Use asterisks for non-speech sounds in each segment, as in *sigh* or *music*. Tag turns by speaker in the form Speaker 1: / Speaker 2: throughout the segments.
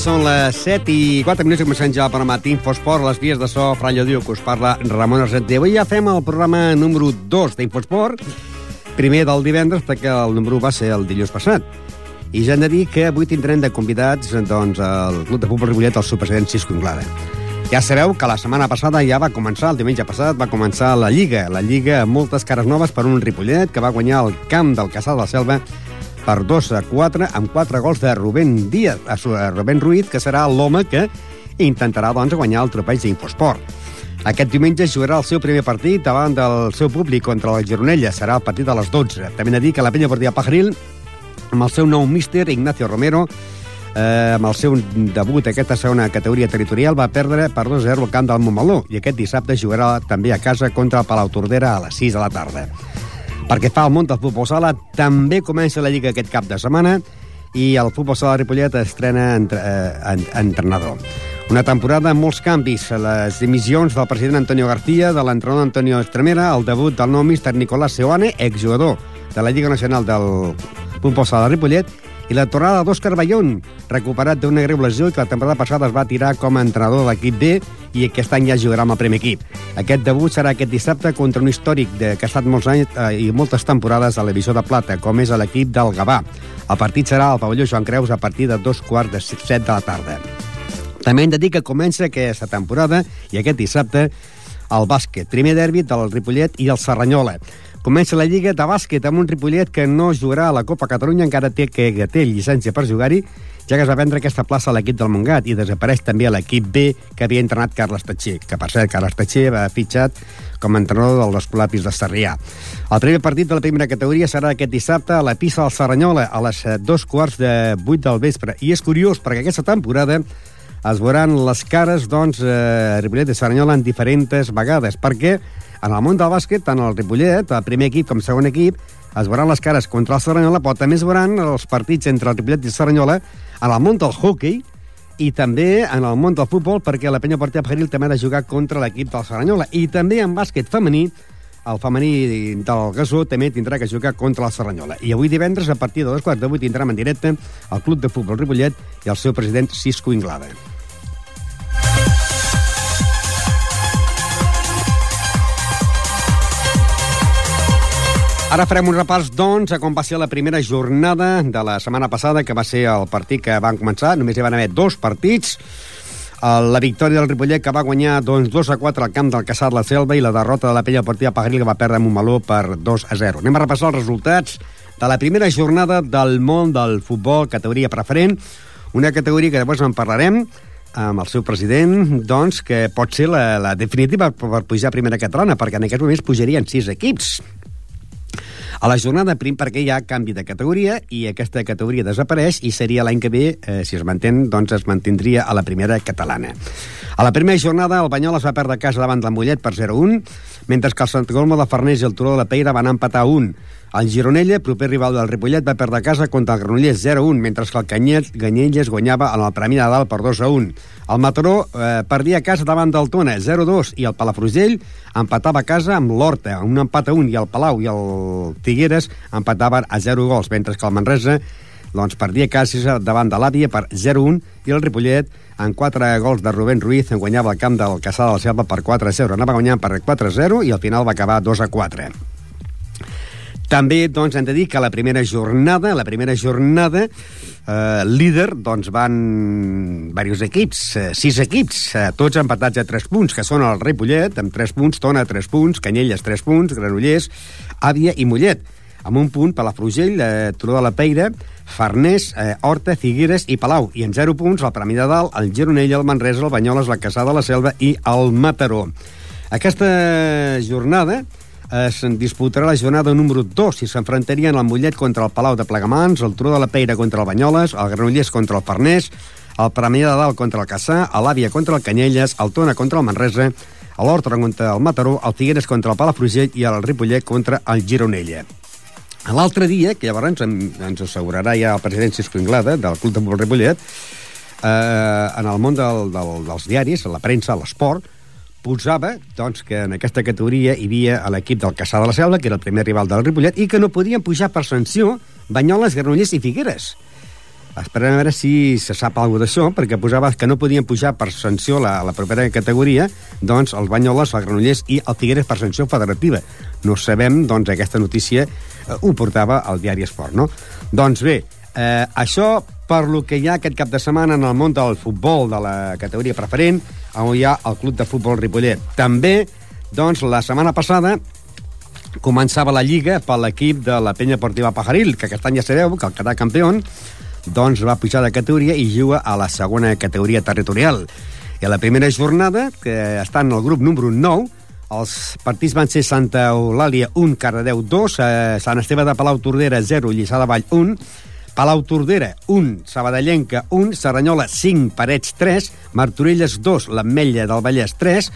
Speaker 1: Són les 7 i 4 minuts i comencem ja per matí Infosport, les vies de so, Fran Llodio, que us parla Ramon Argenter. Avui ja fem el programa número 2 d'Infosport, primer del divendres, perquè el número 1 va ser el dilluns passat. I ja hem de dir que avui tindrem de convidats doncs, el Club de Futbol Ripollet, el seu president Cisco Inglada. Ja sabeu que la setmana passada ja va començar, el diumenge passat, va començar la Lliga. La Lliga amb moltes cares noves per un Ripollet que va guanyar el camp del Casal de la Selva per 2 a 4 amb 4 gols de Rubén Díaz, a Rubén Ruiz, que serà l'home que intentarà doncs, guanyar el tropeig d'Infosport. Aquest diumenge jugarà el seu primer partit davant del seu públic contra la Gironella. Serà el partit a les 12. També hem de dir que la penya Portilla Pajaril, amb el seu nou míster, Ignacio Romero, eh, amb el seu debut a aquesta segona categoria territorial, va perdre per 2-0 al camp del Montmeló i aquest dissabte jugarà també a casa contra el Palau Tordera a les 6 de la tarda. Perquè fa el món del futbol sala, també comença la Lliga aquest cap de setmana i el futbol sala Ripollet estrena entre, eh, en, entrenador. Una temporada amb molts canvis. Les dimissions del president Antonio García, de l'entrenador Antonio Estremera, el debut del nou míster Nicolás Seoane, exjugador de la Lliga Nacional del futbol sala de Ripollet, i la tornada d'Òscar Bayón, recuperat d'una greu lesió que la temporada passada es va tirar com a entrenador de l'equip B i aquest any ja jugarà amb el primer equip. Aquest debut serà aquest dissabte contra un històric de, que ha estat molts anys eh, i moltes temporades a la divisió de plata, com és l'equip del Gavà. El partit serà al pavelló Joan Creus a partir de dos quarts de set de la tarda. També hem de dir que comença aquesta temporada i aquest dissabte el bàsquet. Primer derbi del Ripollet i el Serranyola. Comença la Lliga de bàsquet amb un Ripollet que no jugarà a la Copa Catalunya, encara té que té llicència per jugar-hi, ja que es va vendre aquesta plaça a l'equip del Montgat i desapareix també a l'equip B que havia entrenat Carles Tatxer, que per cert, Carles Tatxer va fitxat com a entrenador dels Escolapis de Sarrià. El primer partit de la primera categoria serà aquest dissabte a la pista del Serranyola a les eh, dos quarts de vuit del vespre. I és curiós perquè aquesta temporada es veuran les cares, doncs, eh, Ripollet i Saranyola en diferents vegades, perquè en el món del bàsquet, tant el Ripollet, el primer equip com el segon equip, es veuran les cares contra el Saranyola, però també es veuran els partits entre el Ripollet i el Saranyola en el món del hockey i també en el món del futbol, perquè la penya Portia Pajaril també ha de jugar contra l'equip del Saranyola. I també en bàsquet femení, el femení del Gasó també tindrà que jugar contra la Serranyola. I avui divendres, a partir de dos quarts de vuit, tindrem en directe el Club de Futbol Ripollet i el seu president Cisco Inglada. Ara farem un repàs, doncs, a com va ser la primera jornada de la setmana passada, que va ser el partit que van començar. Només hi van haver dos partits. La victòria del Ripollet, que va guanyar doncs, 2 a 4 al camp del Caçat la Selva, i la derrota de la Pella Partida Pagaril, que va perdre amb un meló per 2 a 0. Anem a repassar els resultats de la primera jornada del món del futbol, categoria preferent, una categoria que després en parlarem, amb el seu president, doncs, que pot ser la, la definitiva per pujar a primera catalana, perquè en aquests moments pujarien sis equips. A la jornada prim perquè hi ha canvi de categoria i aquesta categoria desapareix i seria l'any que ve, eh, si es mantén, doncs es mantindria a la primera catalana. A la primera jornada el Banyoles va perdre a casa davant del Mollet per 0-1, mentre que el Sant Colmo de Farners i el Turó de la Peira van empatar a 1. El Gironella, proper rival del Ripollet, va perdre casa contra el Granollers 0-1, mentre que el Canyet, Ganyelles guanyava en el Premi Nadal per 2-1. El Mataró eh, perdia a casa davant del Tona 0-2 i el Palafrugell empatava a casa amb l'Horta, un empat a 1, i el Palau i el Figueres empataven a 0 gols, mentre que el Manresa doncs, perdia casa davant de l'Àvia per 0-1 i el Ripollet amb 4 gols de Rubén Ruiz en guanyava el camp del Caçà de la Selva per 4-0. Anava guanyant per 4-0 i al final va acabar 2-4. També doncs, hem de dir que la primera jornada, la primera jornada, eh, líder, doncs van diversos equips, eh, sis equips, eh, tots empatats a 3 punts, que són el Ripollet, amb 3 punts, Tona, 3 punts, Canyelles, 3 punts, Granollers, Àvia i Mollet. Amb un punt, Palafrugell, eh, Turó de la Peira, Farners, eh, Horta, Figueres i Palau. I en 0 punts, el Premi de Dalt, el Gironell, el Manresa, el Banyoles, la Caçada, la Selva i el Mataró. Aquesta jornada es disputarà la jornada número 2 i s'enfrontarien el Mollet contra el Palau de Plegamans, el Turó de la Peira contra el Banyoles, el Granollers contra el Farners, el Premià de Dalt contra el Caçà, l'Àvia contra el Canyelles, el Tona contra el Manresa, l'Horta contra el Mataró, el Figueres contra el Palafrugell i el Ripollet contra el Gironella. L'altre dia, que llavors ens, assegurarà ja el president Cisco Inglada, del Club de Ripollet, eh, en el món del, del, dels diaris, la premsa, l'esport, posava doncs, que en aquesta categoria hi havia l'equip del Caçà de la Selva, que era el primer rival del Ripollet, i que no podien pujar per sanció Banyoles, Granollers i Figueres. Esperem a veure si se sap alguna d'això, perquè posava que no podien pujar per sanció la, la propera categoria, doncs els Banyoles, el Granollers i el Figueres per sanció federativa. No sabem, doncs, aquesta notícia eh, ho portava al diari Esport, no? Doncs bé, eh, això per lo que hi ha aquest cap de setmana en el món del futbol de la categoria preferent, on hi ha el Club de Futbol Ripollet. També, doncs, la setmana passada començava la Lliga per l'equip de la penya portiva Pajaril, que aquest any ja sabeu que el quedar campió doncs va pujar de categoria i juga a la segona categoria territorial. I a la primera jornada, que està en el grup número 9, els partits van ser Santa Eulàlia 1, Cardedeu 2, eh, Sant Esteve de Palau Tordera 0, Lliçà de Vall 1, Palau Tordera 1, Sabadellenca 1, Serranyola 5, Parets 3, Martorelles 2, l'Ametlla del Vallès 3,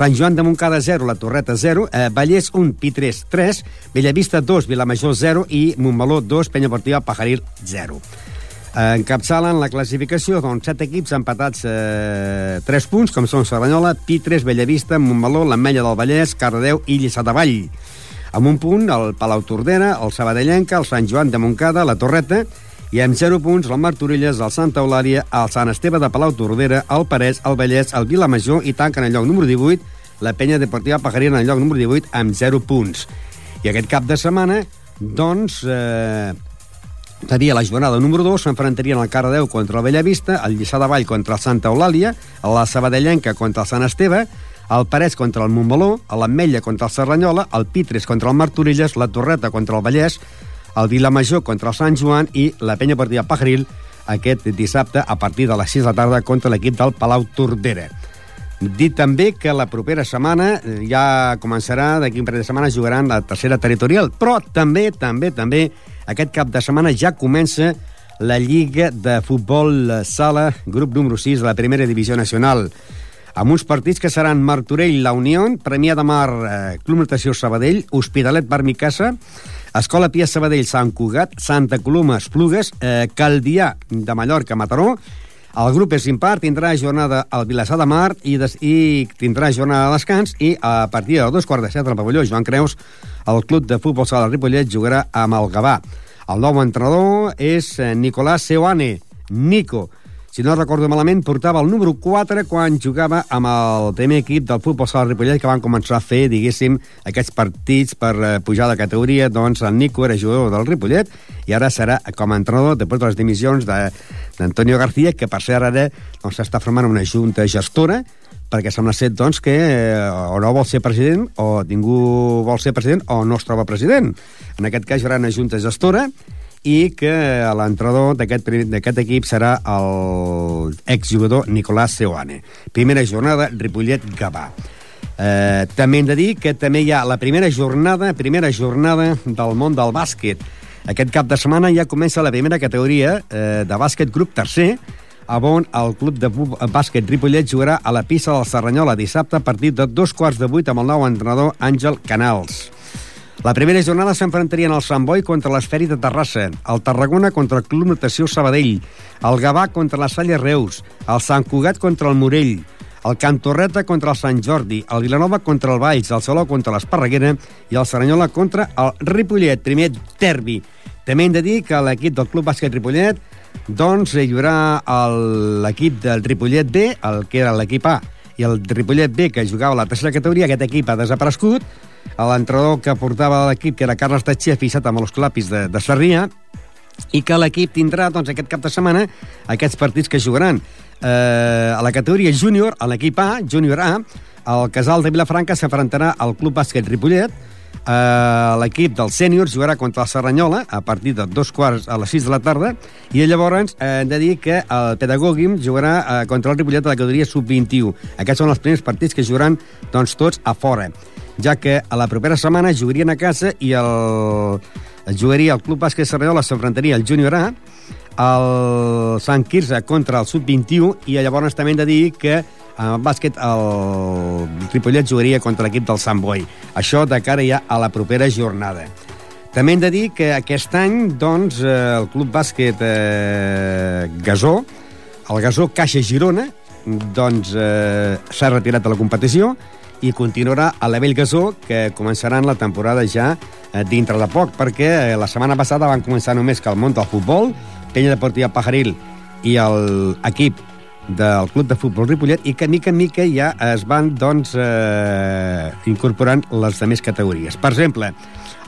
Speaker 1: Sant Joan de Montcada 0, la Torreta 0, eh, Vallès 1, Pitres 3, Bellavista 2, Vilamajor 0 i Montmeló 2, Penya Portiva Pajaril 0. Eh, encapçalen la classificació doncs, set equips empatats eh, 3 punts, com són Serranyola, Pitres, Bellavista, Montmeló, l'Ametlla del Vallès, Cardedeu i Lliçà de Vall. Amb un punt, el Palau Tordera, el Sabadellenca, el Sant Joan de Montcada, la Torreta, i amb 0 punts el Martorelles, el Santa Eulària, el Sant Esteve de Palau Tordera, el Parès, el Vallès, el Vilamajor i tanquen el lloc número 18 la penya deportiva Pajarina en el lloc número 18 amb 0 punts. I aquest cap de setmana, doncs, eh, seria la jornada número 2, s'enfrontarien el Cardedeu contra el Bellavista, el Lliçà de Vall contra el Santa Eulàlia, la Sabadellenca contra el Sant Esteve, el Parès contra el Montmeló, l'Ametlla contra el Serranyola, el Pitres contra el Martorelles, la Torreta contra el Vallès, el Vilamajor contra el Sant Joan i la penya partida Pajaril aquest dissabte a partir de les 6 de la tarda contra l'equip del Palau Tordera. Dit també que la propera setmana eh, ja començarà, d'aquí un parell de setmanes jugaran la tercera territorial, però també, també, també, aquest cap de setmana ja comença la Lliga de Futbol Sala, grup número 6 de la primera divisió nacional, amb uns partits que seran Martorell, La Unió, Premià de Mar, eh, Club Natació Sabadell, Hospitalet, Bar Micasa, Escola Pia Sabadell, Sant Cugat, Santa Coloma, Esplugues, eh, Caldià de Mallorca, Mataró, el grup és impar, tindrà jornada al Vilassar de Mar i, des, i tindrà jornada de descans i a partir de dos quarts de set al pavelló Joan Creus, el club de futbol sala Ripollet jugarà amb el Gavà. El nou entrenador és eh, Nicolás Seoane, Nico, si no recordo malament, portava el número 4 quan jugava amb el primer equip del futbol sala Ripollet que van començar a fer, diguéssim, aquests partits per eh, pujar de categoria. Doncs el Nico era jugador del Ripollet i ara serà com a entrenador després de les dimissions d'Antonio García, que per cert ara doncs, doncs, formant una junta gestora perquè sembla ser doncs, que eh, o no vol ser president o ningú vol ser president o no es troba president. En aquest cas hi haurà una junta gestora i que l'entrenador d'aquest equip serà el exjugador Nicolás Seoane. Primera jornada, Ripollet-Gavà. Eh, també hem de dir que també hi ha la primera jornada, primera jornada del món del bàsquet. Aquest cap de setmana ja comença la primera categoria eh, de bàsquet grup tercer, on el club de bàsquet Ripollet jugarà a la pista del Serranyola dissabte a partir de dos quarts de vuit amb el nou entrenador Àngel Canals. La primera jornada s'enfrontarien el Sant Boi contra l'Esferi de Terrassa, el Tarragona contra el Club Natació Sabadell, el Gavà contra la Salle Reus, el Sant Cugat contra el Morell, el Cantorreta contra el Sant Jordi, el Vilanova contra el Valls, el Saló contra l'Esparreguera i el Seranyola contra el Ripollet, primer derbi. També hem de dir que l'equip del Club Bàsquet Ripollet doncs hi haurà l'equip del Ripollet B, el que era l'equip A, i el Ripollet B, que jugava a la tercera categoria, aquest equip ha desaparegut. L'entrenador que portava l'equip, que era Carles Tatxer, fixat amb els clapis de, de Sarrià, i que l'equip tindrà doncs, aquest cap de setmana aquests partits que jugaran. Eh, a la categoria júnior, a l'equip A, júnior A, el Casal de Vilafranca s'enfrontarà al Club Bàsquet Ripollet, Uh, L'equip dels sèniors jugarà contra el Serranyola a partir de dos quarts a les 6 de la tarda i llavors uh, hem de dir que el Pedagògim jugarà uh, contra el Ripollet de la categoria sub-21. Aquests són els primers partits que jugaran doncs, tots a fora, ja que a la propera setmana jugarien a casa i el, el jugaria el Club Bàsquet Serranyola s'enfrontaria al Júnior A, el Sant Quirze contra el sub-21 i llavors també hem de dir que en bàsquet, el Ripollet jugaria contra l'equip del Sant Boi. Això de cara ja a la propera jornada. També hem de dir que aquest any, doncs, eh, el Club Bàsquet eh, Gasó, el Gasó Caixa Girona, doncs eh, s'ha retirat de la competició i continuarà a la Vell Gasó, que començaran la temporada ja eh, dintre de poc, perquè eh, la setmana passada van començar només que el món del futbol, Penya Deportiva Pajaril i l'equip del Club de Futbol Ripollet i que mica en mica ja es van doncs, eh, incorporant les de més categories. Per exemple,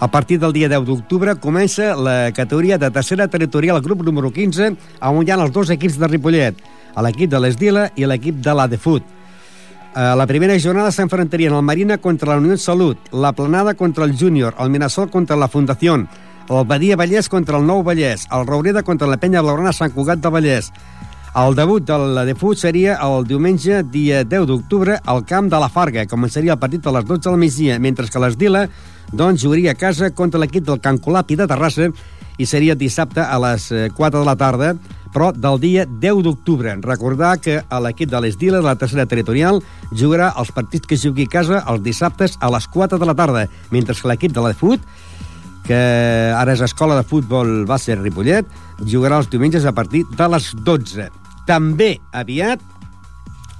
Speaker 1: a partir del dia 10 d'octubre comença la categoria de tercera territorial, grup número 15, on hi ha els dos equips de Ripollet, l'equip de l'Esdila i l'equip de la de Fut. A la primera jornada s'enfrontarien el Marina contra la Unió Salut, la Planada contra el Júnior, el Minasol contra la Fundació, el Badia Vallès contra el Nou Vallès, el Roureda contra la Penya Blaurana Sant Cugat de Vallès, el debut de la Defut seria el diumenge, dia 10 d'octubre, al camp de la Farga. Començaria el partit a les 12 del migdia, mentre que l'Esdila doncs, jugaria a casa contra l'equip del Can Colapi de Terrassa i seria dissabte a les 4 eh, de la tarda, però del dia 10 d'octubre. Recordar que l'equip de l'Esdila, de la tercera territorial, jugarà els partits que jugui a casa els dissabtes a les 4 de la tarda, mentre que l'equip de la Defut que ara és escola de futbol base Ripollet, jugarà els diumenges a partir de les 12. També aviat,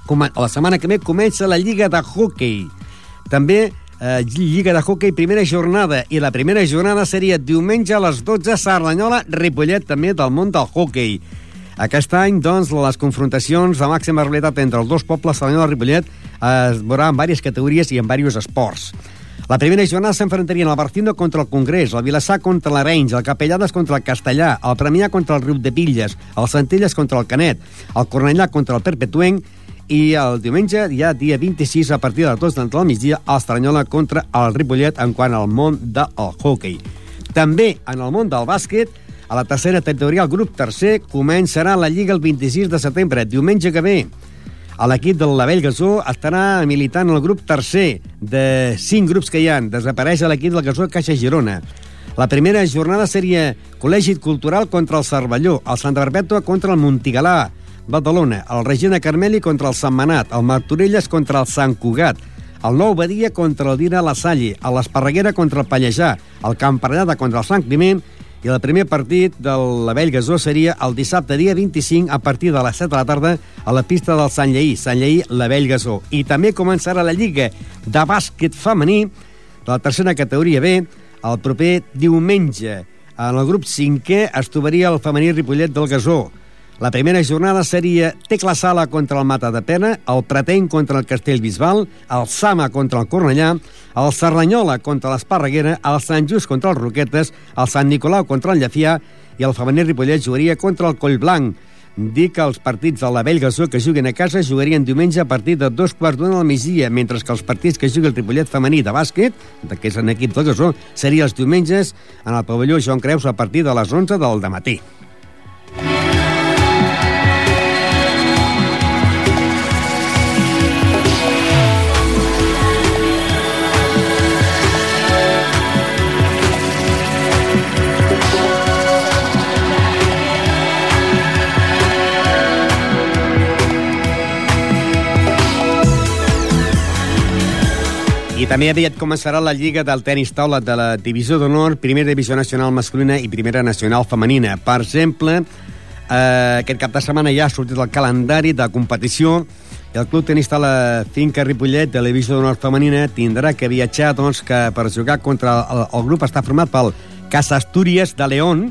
Speaker 1: la setmana que ve, comença la Lliga de Hockey. També eh, Lliga de Hockey, primera jornada. I la primera jornada seria diumenge a les 12, Sardanyola, Ripollet, també del món del hockey. Aquest any, doncs, les confrontacions de màxima realitat entre els dos pobles, Sardanyola i Ripollet, es veurà en diverses categories i en diversos esports. La primera jornada s'enfrontarien el Barcindo contra el Congrés, el Vilassar contra l'Arenys, el Capellades contra el Castellà, el Premià contra el Riu de Pilles, el Centelles contra el Canet, el Cornellà contra el Perpetuenc i el diumenge, ja dia 26, a partir de les 2 del migdia, el Estranyola contra el Ripollet en quant al món del hockey. També en el món del bàsquet, a la tercera territorial grup tercer, començarà la Lliga el 26 de setembre, diumenge que ve. A l'equip del Lavell Gasó estarà militant el grup tercer de cinc grups que hi han. Desapareix l'equip del Gasó Caixa Girona. La primera jornada seria Col·legi Cultural contra el Cervelló, el Santa Barbètua contra el Montigalà, Badalona, el Regina Carmeli contra el Sant Manat, el Martorelles contra el Sant Cugat, el Nou Badia contra el Dina La Salle, l'Esparreguera contra el Pallejà, el Camparellada contra el Sant Climent i el primer partit de la Vell Gasó seria el dissabte dia 25 a partir de les 7 de la tarda a la pista del Sant Lleí, Sant Lleí, la Vell Gasó. I també començarà la Lliga de bàsquet femení de la tercera categoria B el proper diumenge. En el grup 5è es trobaria el femení Ripollet del Gasó. La primera jornada seria Tecla Sala contra el Mata de Pena, el Preteny contra el Castell Bisbal, el Sama contra el Cornellà, el Serranyola contra l'Esparreguera, el Sant Just contra els Roquetes, el Sant Nicolau contra el Llafià i el femení Ripollet jugaria contra el Collblanc. Dir que els partits de la Gasó que juguen a casa jugarien diumenge a partir de dos quarts d'una del migdia, mentre que els partits que jugui el Ripollet femení de bàsquet, que és en equip del Gasó, serien els diumenges en el pavelló Joan Creus a partir de les 11 del matí. També aviat començarà la Lliga del Tenis Taula de la Divisió d'Honor, Primera Divisió Nacional Masculina i Primera Nacional Femenina. Per exemple, eh, aquest cap de setmana ja ha sortit el calendari de competició i el Club Tenis Taula Finca Ripollet de la Divisió d'Honor Femenina tindrà que viatjar doncs, que per jugar contra el, el grup està format pel Casa Astúries de León,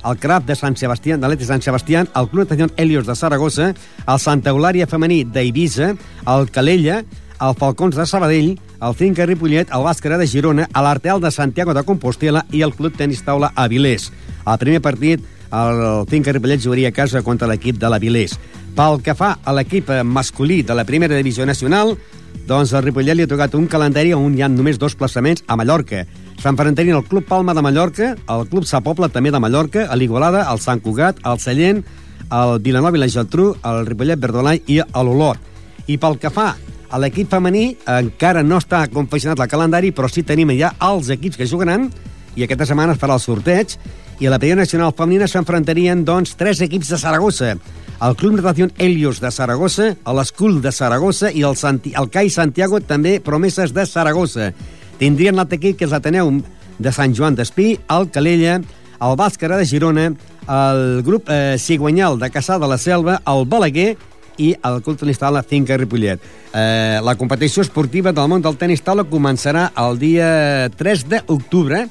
Speaker 1: el CRAP de Sant Sebastián, de l'Eti Sant Sebastián, el Club Natació Helios de Saragossa, el Santa Eulària femení d'Eivissa, el Calella, el Falcons de Sabadell, el Finca Ripollet, el Bàscara de Girona, l'Artel de Santiago de Compostela i el Club Tenis Taula Avilés. El primer partit, el Finca Ripollet jugaria a casa contra l'equip de l'Avilés. Pel que fa a l'equip masculí de la primera divisió nacional, doncs el Ripollet li ha tocat un calendari on hi ha només dos plaçaments a Mallorca. S'enfrontarien el Club Palma de Mallorca, el Club Sa Pobla també de Mallorca, l'Igualada, el Sant Cugat, el Sallent, el Vilanova i la Geltrú, el Ripollet Verdolai i l'Olot. I pel que fa a l'equip femení, encara no està confeccionat el calendari, però sí tenim ja els equips que jugaran, i aquesta setmana es farà el sorteig, i a la primera nacional femenina s'enfrontarien, doncs, tres equips de Saragossa el Club Natació Helios de Saragossa, l'Escul de Saragossa i el, Santi, el CAI Santiago, també promeses de Saragossa. Tindrien l'altre equip, que és l'Ateneu de Sant Joan d'Espí, el Calella, el Bàscara de Girona, el grup eh, Ciguanyal de Caçà de la Selva, el Balaguer i el Club Tenis Taula Finca Ripollet. Eh, la competició esportiva del món del tenis taula començarà el dia 3 d'octubre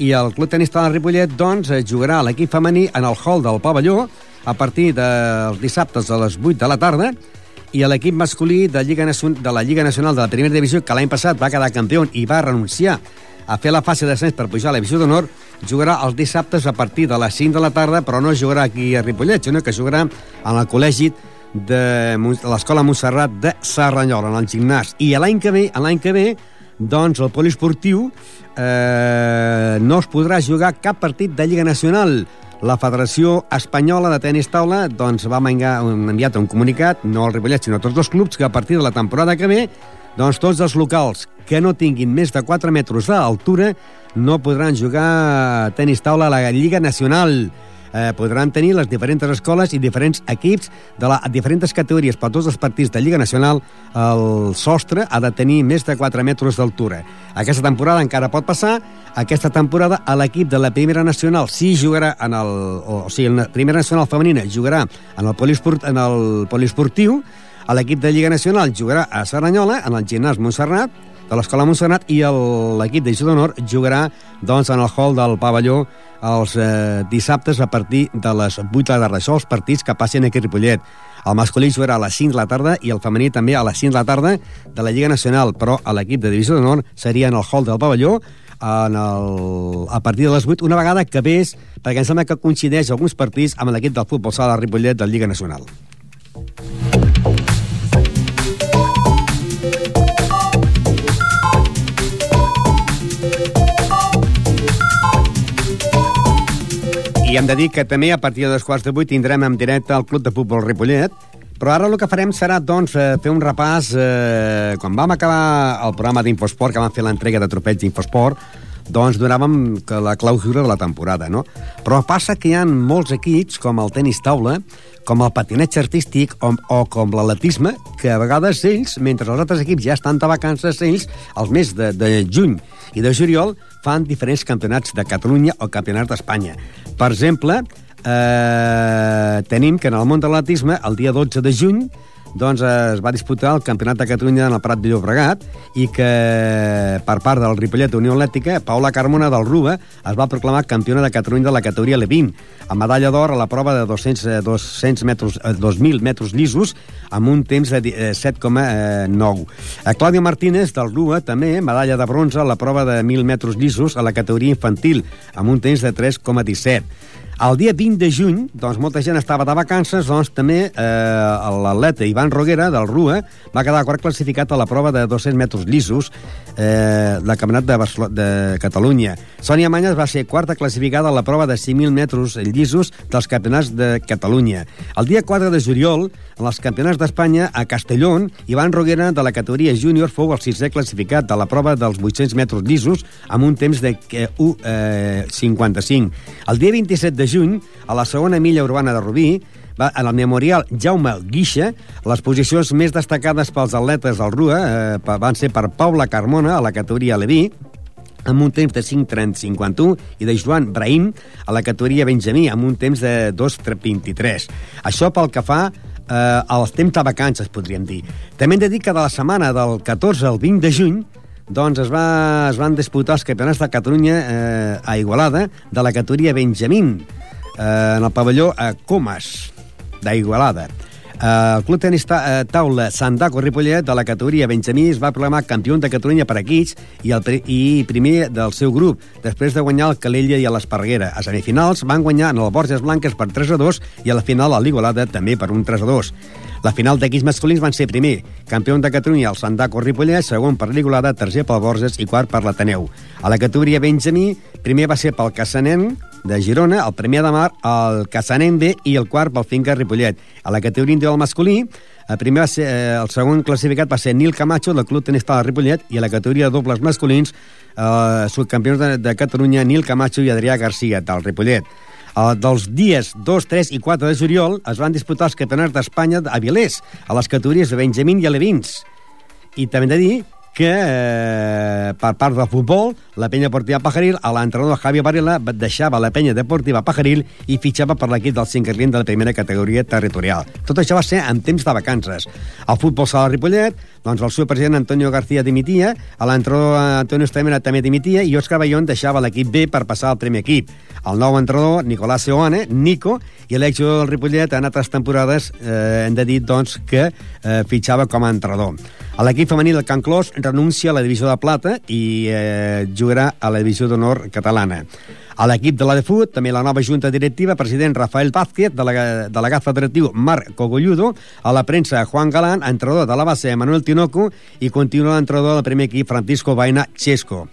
Speaker 1: i el Club Tenis Taula Ripollet doncs, jugarà l'equip femení en el hall del pavelló a partir dels dissabtes a les 8 de la tarda i l'equip masculí de, Lliga de la Lliga Nacional de la Primera Divisió, que l'any passat va quedar campió i va renunciar a fer la fase d'ascens per pujar a la Divisió d'Honor, jugarà els dissabtes a partir de les 5 de la tarda, però no jugarà aquí a Ripollet, sinó que jugarà en el col·legi de l'Escola Montserrat de Serranyola, en el gimnàs. I l'any que ve, l'any que ve, doncs el poliesportiu eh, no es podrà jugar cap partit de Lliga Nacional la Federació Espanyola de Tenis Taula doncs, va enviar, un, enviat un comunicat, no al Ripollet, sinó a tots els clubs, que a partir de la temporada que ve, doncs tots els locals que no tinguin més de 4 metres d'altura no podran jugar tenis taula a la Lliga Nacional eh, podran tenir les diferents escoles i diferents equips de la, diferents categories per tots els partits de Lliga Nacional el sostre ha de tenir més de 4 metres d'altura. Aquesta temporada encara pot passar, aquesta temporada a l'equip de la Primera Nacional sí jugarà en el, o, o sigui, la Primera Nacional femenina jugarà en el, poliesport, en el poliesportiu, l'equip de Lliga Nacional jugarà a Saranyola, en el gimnàs Montserrat, de l'Escola Montserrat, i l'equip de d'Honor jugarà doncs, en el hall del pavelló els eh, dissabtes a partir de les 8 de la tarda. Això els partits que passen aquí a Ripollet. El masculí jugarà a les 5 de la tarda i el femení també a les 5 de la tarda de la Lliga Nacional, però a l'equip de Divisió d'Honor seria en el hall del pavelló en el, a partir de les 8, una vegada que ves, perquè em sembla que coincideix alguns partits amb l'equip del futbol sala de Ripollet de la Lliga Nacional. I hem de dir que també a partir de les quarts de vuit tindrem en directe el Club de Futbol Ripollet, però ara el que farem serà, doncs, eh, fer un repàs... Eh, quan vam acabar el programa d'Infosport, que vam fer l'entrega de trofeig d'Infosport, doncs donàvem que la clausura de la temporada, no? Però passa que hi ha molts equips, com el tenis taula, com el patinatge artístic o, o com l'atletisme, que a vegades ells, mentre els altres equips ja estan de vacances, ells, els mes de, de juny i de juliol, fan diferents campionats de Catalunya o campionats d'Espanya. Per exemple, eh, tenim que en el món de l'atletisme, el dia 12 de juny, doncs es va disputar el Campionat de Catalunya en el Prat de Llobregat i que per part del Ripollet Unió Atlètica, Paula Carmona del Rua es va proclamar campiona de Catalunya de la categoria L20 amb medalla d'or a la prova de 200, 200 metres, 2.000 eh, metres llisos amb un temps de 7,9. A Clàudia Martínez del Rua també medalla de bronze a la prova de 1.000 metres llisos a la categoria infantil amb un temps de 3,17. El dia 20 de juny, doncs molta gent estava de vacances, doncs també eh, l'atleta Ivan Roguera, del RUA, va quedar quart classificat a la prova de 200 metres llisos eh, del Campionat de, de Catalunya. Sònia Manyes va ser quarta classificada a la prova de 5.000 metres llisos dels Campionats de Catalunya. El dia 4 de juliol, en els Campionats d'Espanya, a Castelló, Ivan Roguera, de la categoria júnior, fou el sisè classificat de la prova dels 800 metres llisos amb un temps de eh, 1,55. El dia 27 de juny, a la segona milla urbana de Rubí, va, en el memorial Jaume Guixa, les posicions més destacades pels atletes del RUA eh, van ser per Paula Carmona, a la categoria Leví, amb un temps de 5.30-51 i de Joan Brahim a la categoria Benjamí amb un temps de 2.23. Això pel que fa eh, als temps de vacances, podríem dir. També hem de dir que de la setmana del 14 al 20 de juny doncs es, va, es van disputar els campionats de Catalunya eh, a Igualada de la categoria Benjamín eh, en el pavelló a Comas, d'Igualada. Eh, el Club Tenis ta eh, Taula Sandaco Ripollet de la categoria Benjamí es va proclamar campió de Catalunya per equips i, el, i primer del seu grup, després de guanyar el Calella i a l'Esparreguera. A semifinals van guanyar en el Borges Blanques per 3 a 2 i a la final a l'Igualada també per un 3 a 2. La final d'equips masculins van ser primer, campió de Catalunya el Sandaco Ripollet, segon per l'Igualada, tercer pel Borges i quart per l'Ateneu. A la categoria Benjamí, primer va ser pel Cassanen, de Girona, el primer de Mar, el Cassanen B i el quart pel Finca Ripollet. A la categoria individual masculí, el, primer va ser, eh, el segon classificat va ser Nil Camacho, del Club Tenis de Ripollet, i a la categoria de dobles masculins, eh, subcampions de, de Catalunya, Nil Camacho i Adrià Garcia, del Ripollet. Uh, dels dies 2, 3 i 4 de juliol es van disputar els campionats d'Espanya a Vilés, a les categories de Benjamín i Alevins. I també de dir que eh, per part del futbol, la penya deportiva Pajaril, a l'entrenador Javi Varela deixava la penya deportiva Pajaril i fitxava per l'equip del Cincarlín de la primera categoria territorial. Tot això va ser en temps de vacances. El futbol sala Ripollet, doncs el seu president Antonio García dimitia, l'entrenador Antonio Estamena també dimitia i Òscar Bayón deixava l'equip B per passar al primer equip. El nou entrenador, Nicolás Seoane, Nico, i l'exjugador del Ripollet en altres temporades eh, hem de dir doncs, que eh, fitxava com a entrenador. L'equip femení del Can Clos renuncia a la divisió de plata i eh, jugarà a la divisió d'honor catalana. A l'equip de la de Fut, també la nova junta directiva, president Rafael Vázquez, delegat federatiu Marc Cogolludo, a la premsa Juan Galán, entrenador de la base Manuel Tinoco i continua l'entrenador del primer equip Francisco Baina Chesco.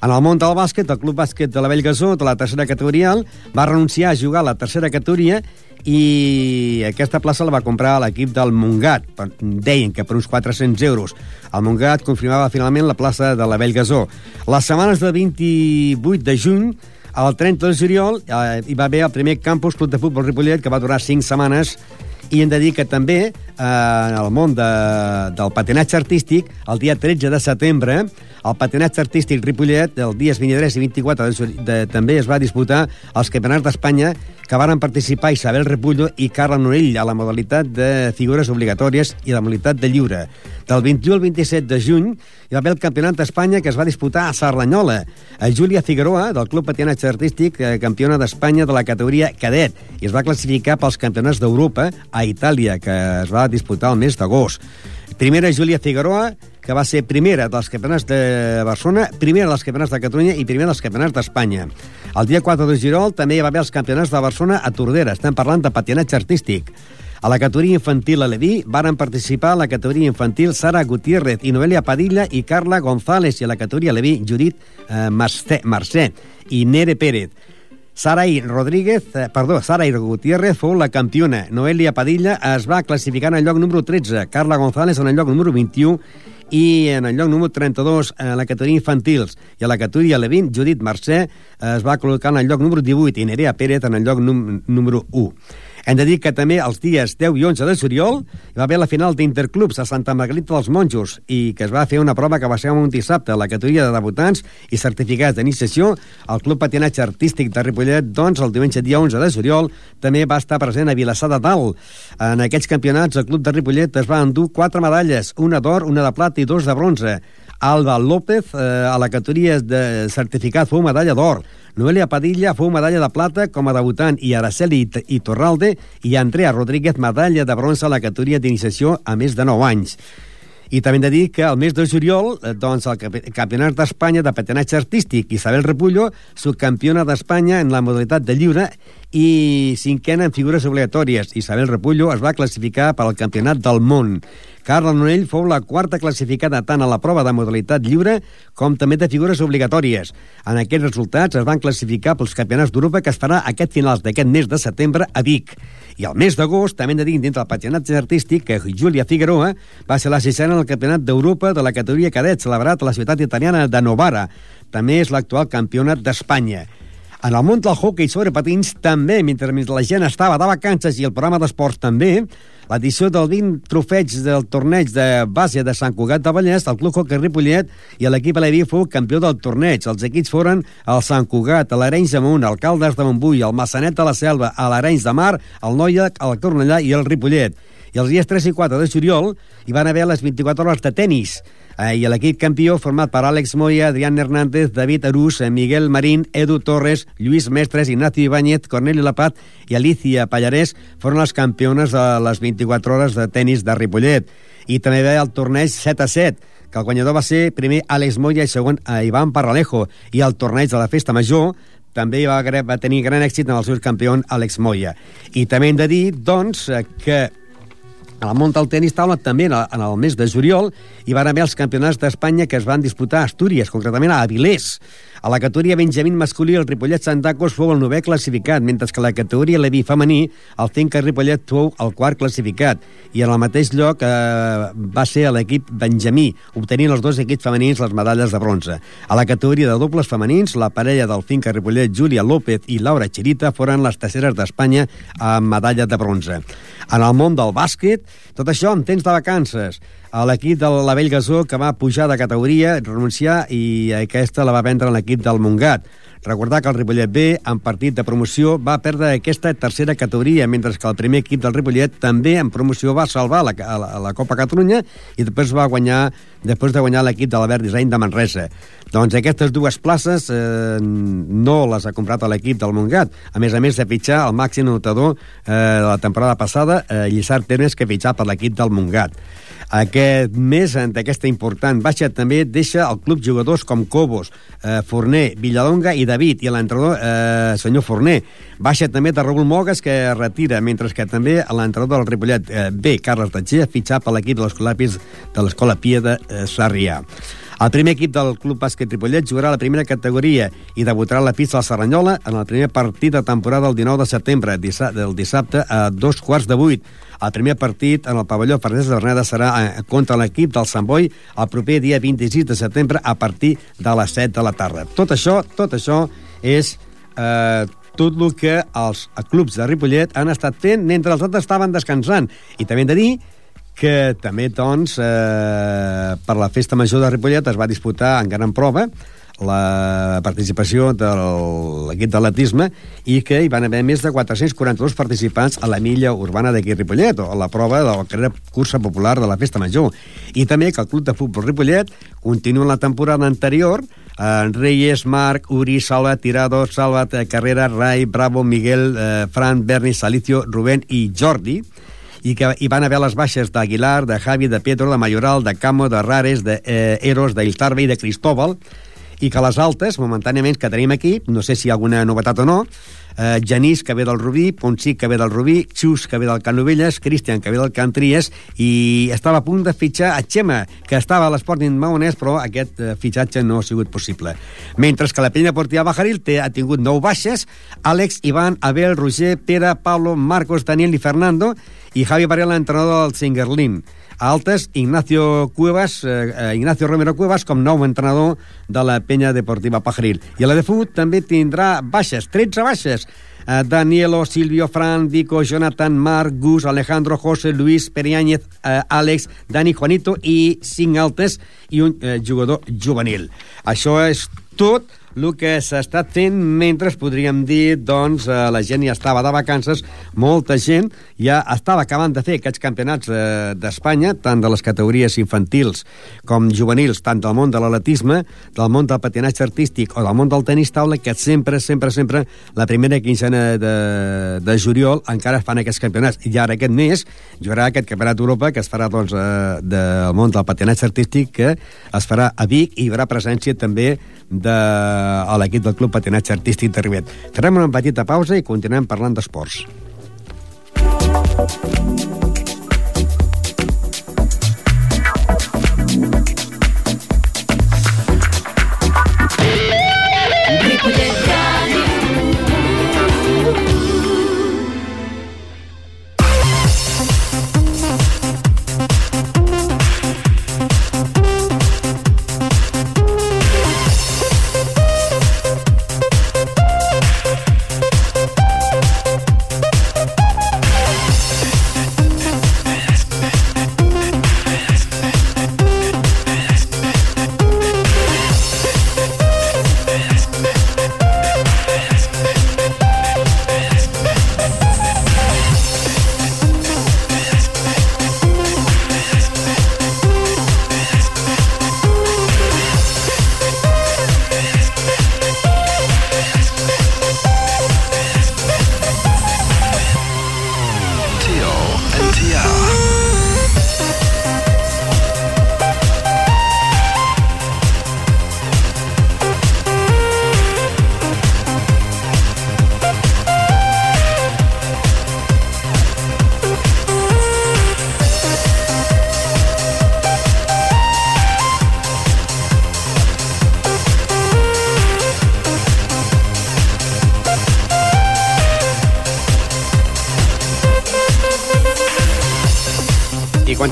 Speaker 1: En el món del bàsquet, el Club Bàsquet de la Bellgasó, de la tercera categoria, va renunciar a jugar a la tercera categoria i aquesta plaça la va comprar l'equip del Montgat, deien que per uns 400 euros. El Montgat confirmava finalment la plaça de la Bellgasó. Les setmanes del 28 de juny el 30 de juliol eh, hi va haver el primer campus Club de Futbol Ripollet, que va durar 5 setmanes, i hem de dir que també eh, en el món de, del patinatge artístic, el dia 13 de setembre, el patinatge artístic Ripollet, el dies 23 i 24 de, de, també es va disputar els campionats d'Espanya que varen participar Isabel Repullo i Carla Norell a la modalitat de figures obligatòries i la modalitat de lliure. Del 21 al 27 de juny hi va haver el Campionat d'Espanya que es va disputar a Sarlanyola. A Júlia Figueroa, del Club Patinatge Artístic, eh, campiona d'Espanya de la categoria cadet, i es va classificar pels campionats d'Europa a Itàlia, que es va disputar el mes d'agost. Primera, Júlia Figueroa, que va ser primera dels campionats de Barcelona, primera dels campionats de Catalunya i primera dels campionats d'Espanya. El dia 4 de Girol també hi va haver els campionats de Barcelona a Tordera. Estem parlant de patinatge artístic. A la categoria infantil a Leví varen participar a la categoria infantil Sara Gutiérrez i Noelia Padilla i Carla González i a la categoria Leví Judit eh, Mercè i Nere Pérez. Sarai Rodríguez, eh, perdó, Sarai Gutiérrez fou la campiona. Noelia Padilla es va classificar en el lloc número 13, Carla González en el lloc número 21 i en el lloc número 32 en la categoria infantils i a la categoria Levin, Judit Mercè es va col·locar en el lloc número 18 i Nerea Pérez en el lloc número 1. Hem de dir que també els dies 10 i 11 de juliol hi va haver la final d'Interclubs a Santa Margarita dels Monjos i que es va fer una prova que va ser un dissabte a la categoria de debutants i certificats d'iniciació. El Club Patinatge Artístic de Ripollet, doncs, el diumenge dia 11 de juliol, també va estar present a Vilassar de Dalt. En aquests campionats, el Club de Ripollet es va endur quatre medalles, una d'or, una de plata i dos de bronze. Alba López, eh, a la categoria de certificat, fou medalla d'or. Noelia Padilla fou medalla de plata com a debutant i Araceli i Torralde i Andrea Rodríguez medalla de bronze a la categoria d'iniciació a més de 9 anys. I també hem de dir que el mes de juliol, eh, doncs, el Campionat d'Espanya de patinatge artístic, Isabel Repullo, subcampiona d'Espanya en la modalitat de lliure i cinquena en figures obligatòries. Isabel Repullo es va classificar per al Campionat del Món. Carla Nonell fou la quarta classificada tant a la prova de modalitat lliure com també de figures obligatòries. En aquests resultats es van classificar pels campionats d'Europa que es farà aquest finals d'aquest mes de setembre a Vic. I al mes d'agost, també hem de dir, dintre del patinatge artístic, que Júlia Figueroa va ser la sisena al Campionat d'Europa de la categoria cadet celebrat a la ciutat italiana de Novara. També és l'actual campionat d'Espanya. En el món del hockey sobre patins també, mentre la gent estava de vacances i el programa d'esports també, l'edició del 20 trofeig del torneig de base de Sant Cugat de Vallès, el Club Hockey Ripollet i l'equip Aleví fou campió del torneig. Els equips foren el Sant Cugat, l'Arenys de Munt, el Caldes de Montbui, el Massanet de la Selva, l'Arenys de Mar, el Noia, el Cornellà i el Ripollet. I els dies 3 i 4 de juliol hi van haver les 24 hores de tennis Eh, I l'equip campió, format per Àlex Moya, Adrián Hernández, David Arús, Miguel Marín, Edu Torres, Lluís Mestres, Ignacio Ibáñez, Corneli Lapat i Alicia Pallarès, foren les campiones de les 24 hores de tennis de Ripollet. I també ve el torneig 7 a 7, que el guanyador va ser primer Àlex Moya i segon a eh, Ivan Parralejo, i el torneig de la Festa Major també va, va tenir gran èxit amb el seu campió Àlex Moya. I també hem de dir, doncs, eh, que a la món del tenis taula també en el mes de juliol hi van haver els campionats d'Espanya que es van disputar a Astúries, concretament a Avilés. A la categoria Benjamín masculí, el Ripollet Santacos fou el novè classificat, mentre que la categoria Levi femení, el Finca Ripollet fou el quart classificat. I en el mateix lloc eh, va ser l'equip Benjamí, obtenint els dos equips femenins les medalles de bronze. A la categoria de dobles femenins, la parella del Finca Ripollet, Júlia López i Laura Chirita, foren les terceres d'Espanya amb medalla de bronze. En el món del bàsquet, tot això en temps de vacances a l'equip de l'Avell Gasó, que va pujar de categoria, renunciar, i aquesta la va vendre l'equip del Montgat. Recordar que el Ripollet B, en partit de promoció, va perdre aquesta tercera categoria, mentre que el primer equip del Ripollet també en promoció va salvar la, la, la Copa Catalunya i després va guanyar després de guanyar l'equip de l'Albert Design de Manresa. Doncs aquestes dues places eh, no les ha comprat l'equip del Montgat. A més a més de fitxar el màxim notador eh, de la temporada passada, eh, Lliçard Termes, que fitxar per l'equip del Montgat. Aquest mes d'aquesta important baixa també deixa el club jugadors com Cobos, eh, Forner, Villalonga i David, i l'entrenador eh, senyor Forner. Baixa també de Raúl Mogues, que retira, mentre que també l'entrenador del Ripollet eh, B, Carles Tatxer, fitxat per l'equip de l'Escola de l'Escola Pia de eh, Sarrià. El primer equip del Club Bàsquet Ripollet jugarà a la primera categoria i debutarà a la pista de Serranyola en el primer partit de temporada el 19 de setembre, del dissabte a dos quarts de vuit. El primer partit en el pavelló Fernández de Berneda serà eh, contra l'equip del Sant Boi el proper dia 26 de setembre a partir de les 7 de la tarda. Tot això, tot això és eh, tot el que els clubs de Ripollet han estat fent mentre els altres estaven descansant. I també hem de dir que també, doncs, eh, per la Festa Major de Ripollet es va disputar en gran prova la participació de l'equip d'atletisme i que hi van haver més de 442 participants a la milla urbana d'aquí Ripollet, o a la prova de la carrera cursa popular de la Festa Major. I també que el Club de Futbol Ripollet continua la temporada anterior eh, Reyes, Marc, Uri, Salva, Tirado, Salva, Carrera, Rai, Bravo, Miguel, eh, Fran, Berni, Salicio, Rubén i Jordi, i que hi van haver les baixes d'Aguilar, de Javi, de Pedro, de Mayoral, de Camo, de Rares, de eh, Eros, d'Iltarbe i de Cristóbal, i que les altes, momentàniament, que tenim aquí, no sé si hi ha alguna novetat o no, eh, Genís, que ve del Rubí, Poncí, que ve del Rubí, Xus, que ve del Canovelles, Cristian, que ve del Cantries, i estava a punt de fitxar a Xema, que estava a l'Sporting Maonès, però aquest eh, fitxatge no ha sigut possible. Mentre que la penya deportiva Bajaril té, ha tingut nou baixes, Àlex, Ivan, Abel, Roger, Pere, Pablo, Marcos, Daniel i Fernando, i Javi Varela, entrenador del Singerlin. Altes, Ignacio Cuevas, eh, eh, Ignacio Romero Cuevas com nou entrenador de la penya deportiva Pajaril. I a la de Fut també tindrà baixes, 13 baixes. Eh, Danielo, Silvio, Fran, Vico, Jonathan, Marc, Gus, Alejandro, José, Luis, Periáñez, eh, Àlex, Dani, Juanito i cinc altes i un eh, jugador juvenil. Això és tot el que s'ha estat fent mentre podríem dir, doncs, eh, la gent ja estava de vacances, molta gent ja estava acabant de fer aquests campionats eh, d'Espanya, tant de les categories infantils com juvenils, tant del món de l'atletisme, del món del patinatge artístic o del món del tenis taula, que sempre, sempre, sempre, la primera quinzena de, de juliol encara fan aquests campionats. I ara aquest mes jugarà aquest campionat d'Europa que es farà, doncs, eh, del món del patinatge artístic, que es farà a Vic i hi haurà presència també de a l'equip del Club Patinatge Artístic de Rivet. Farem una petita pausa i continuem parlant d'esports.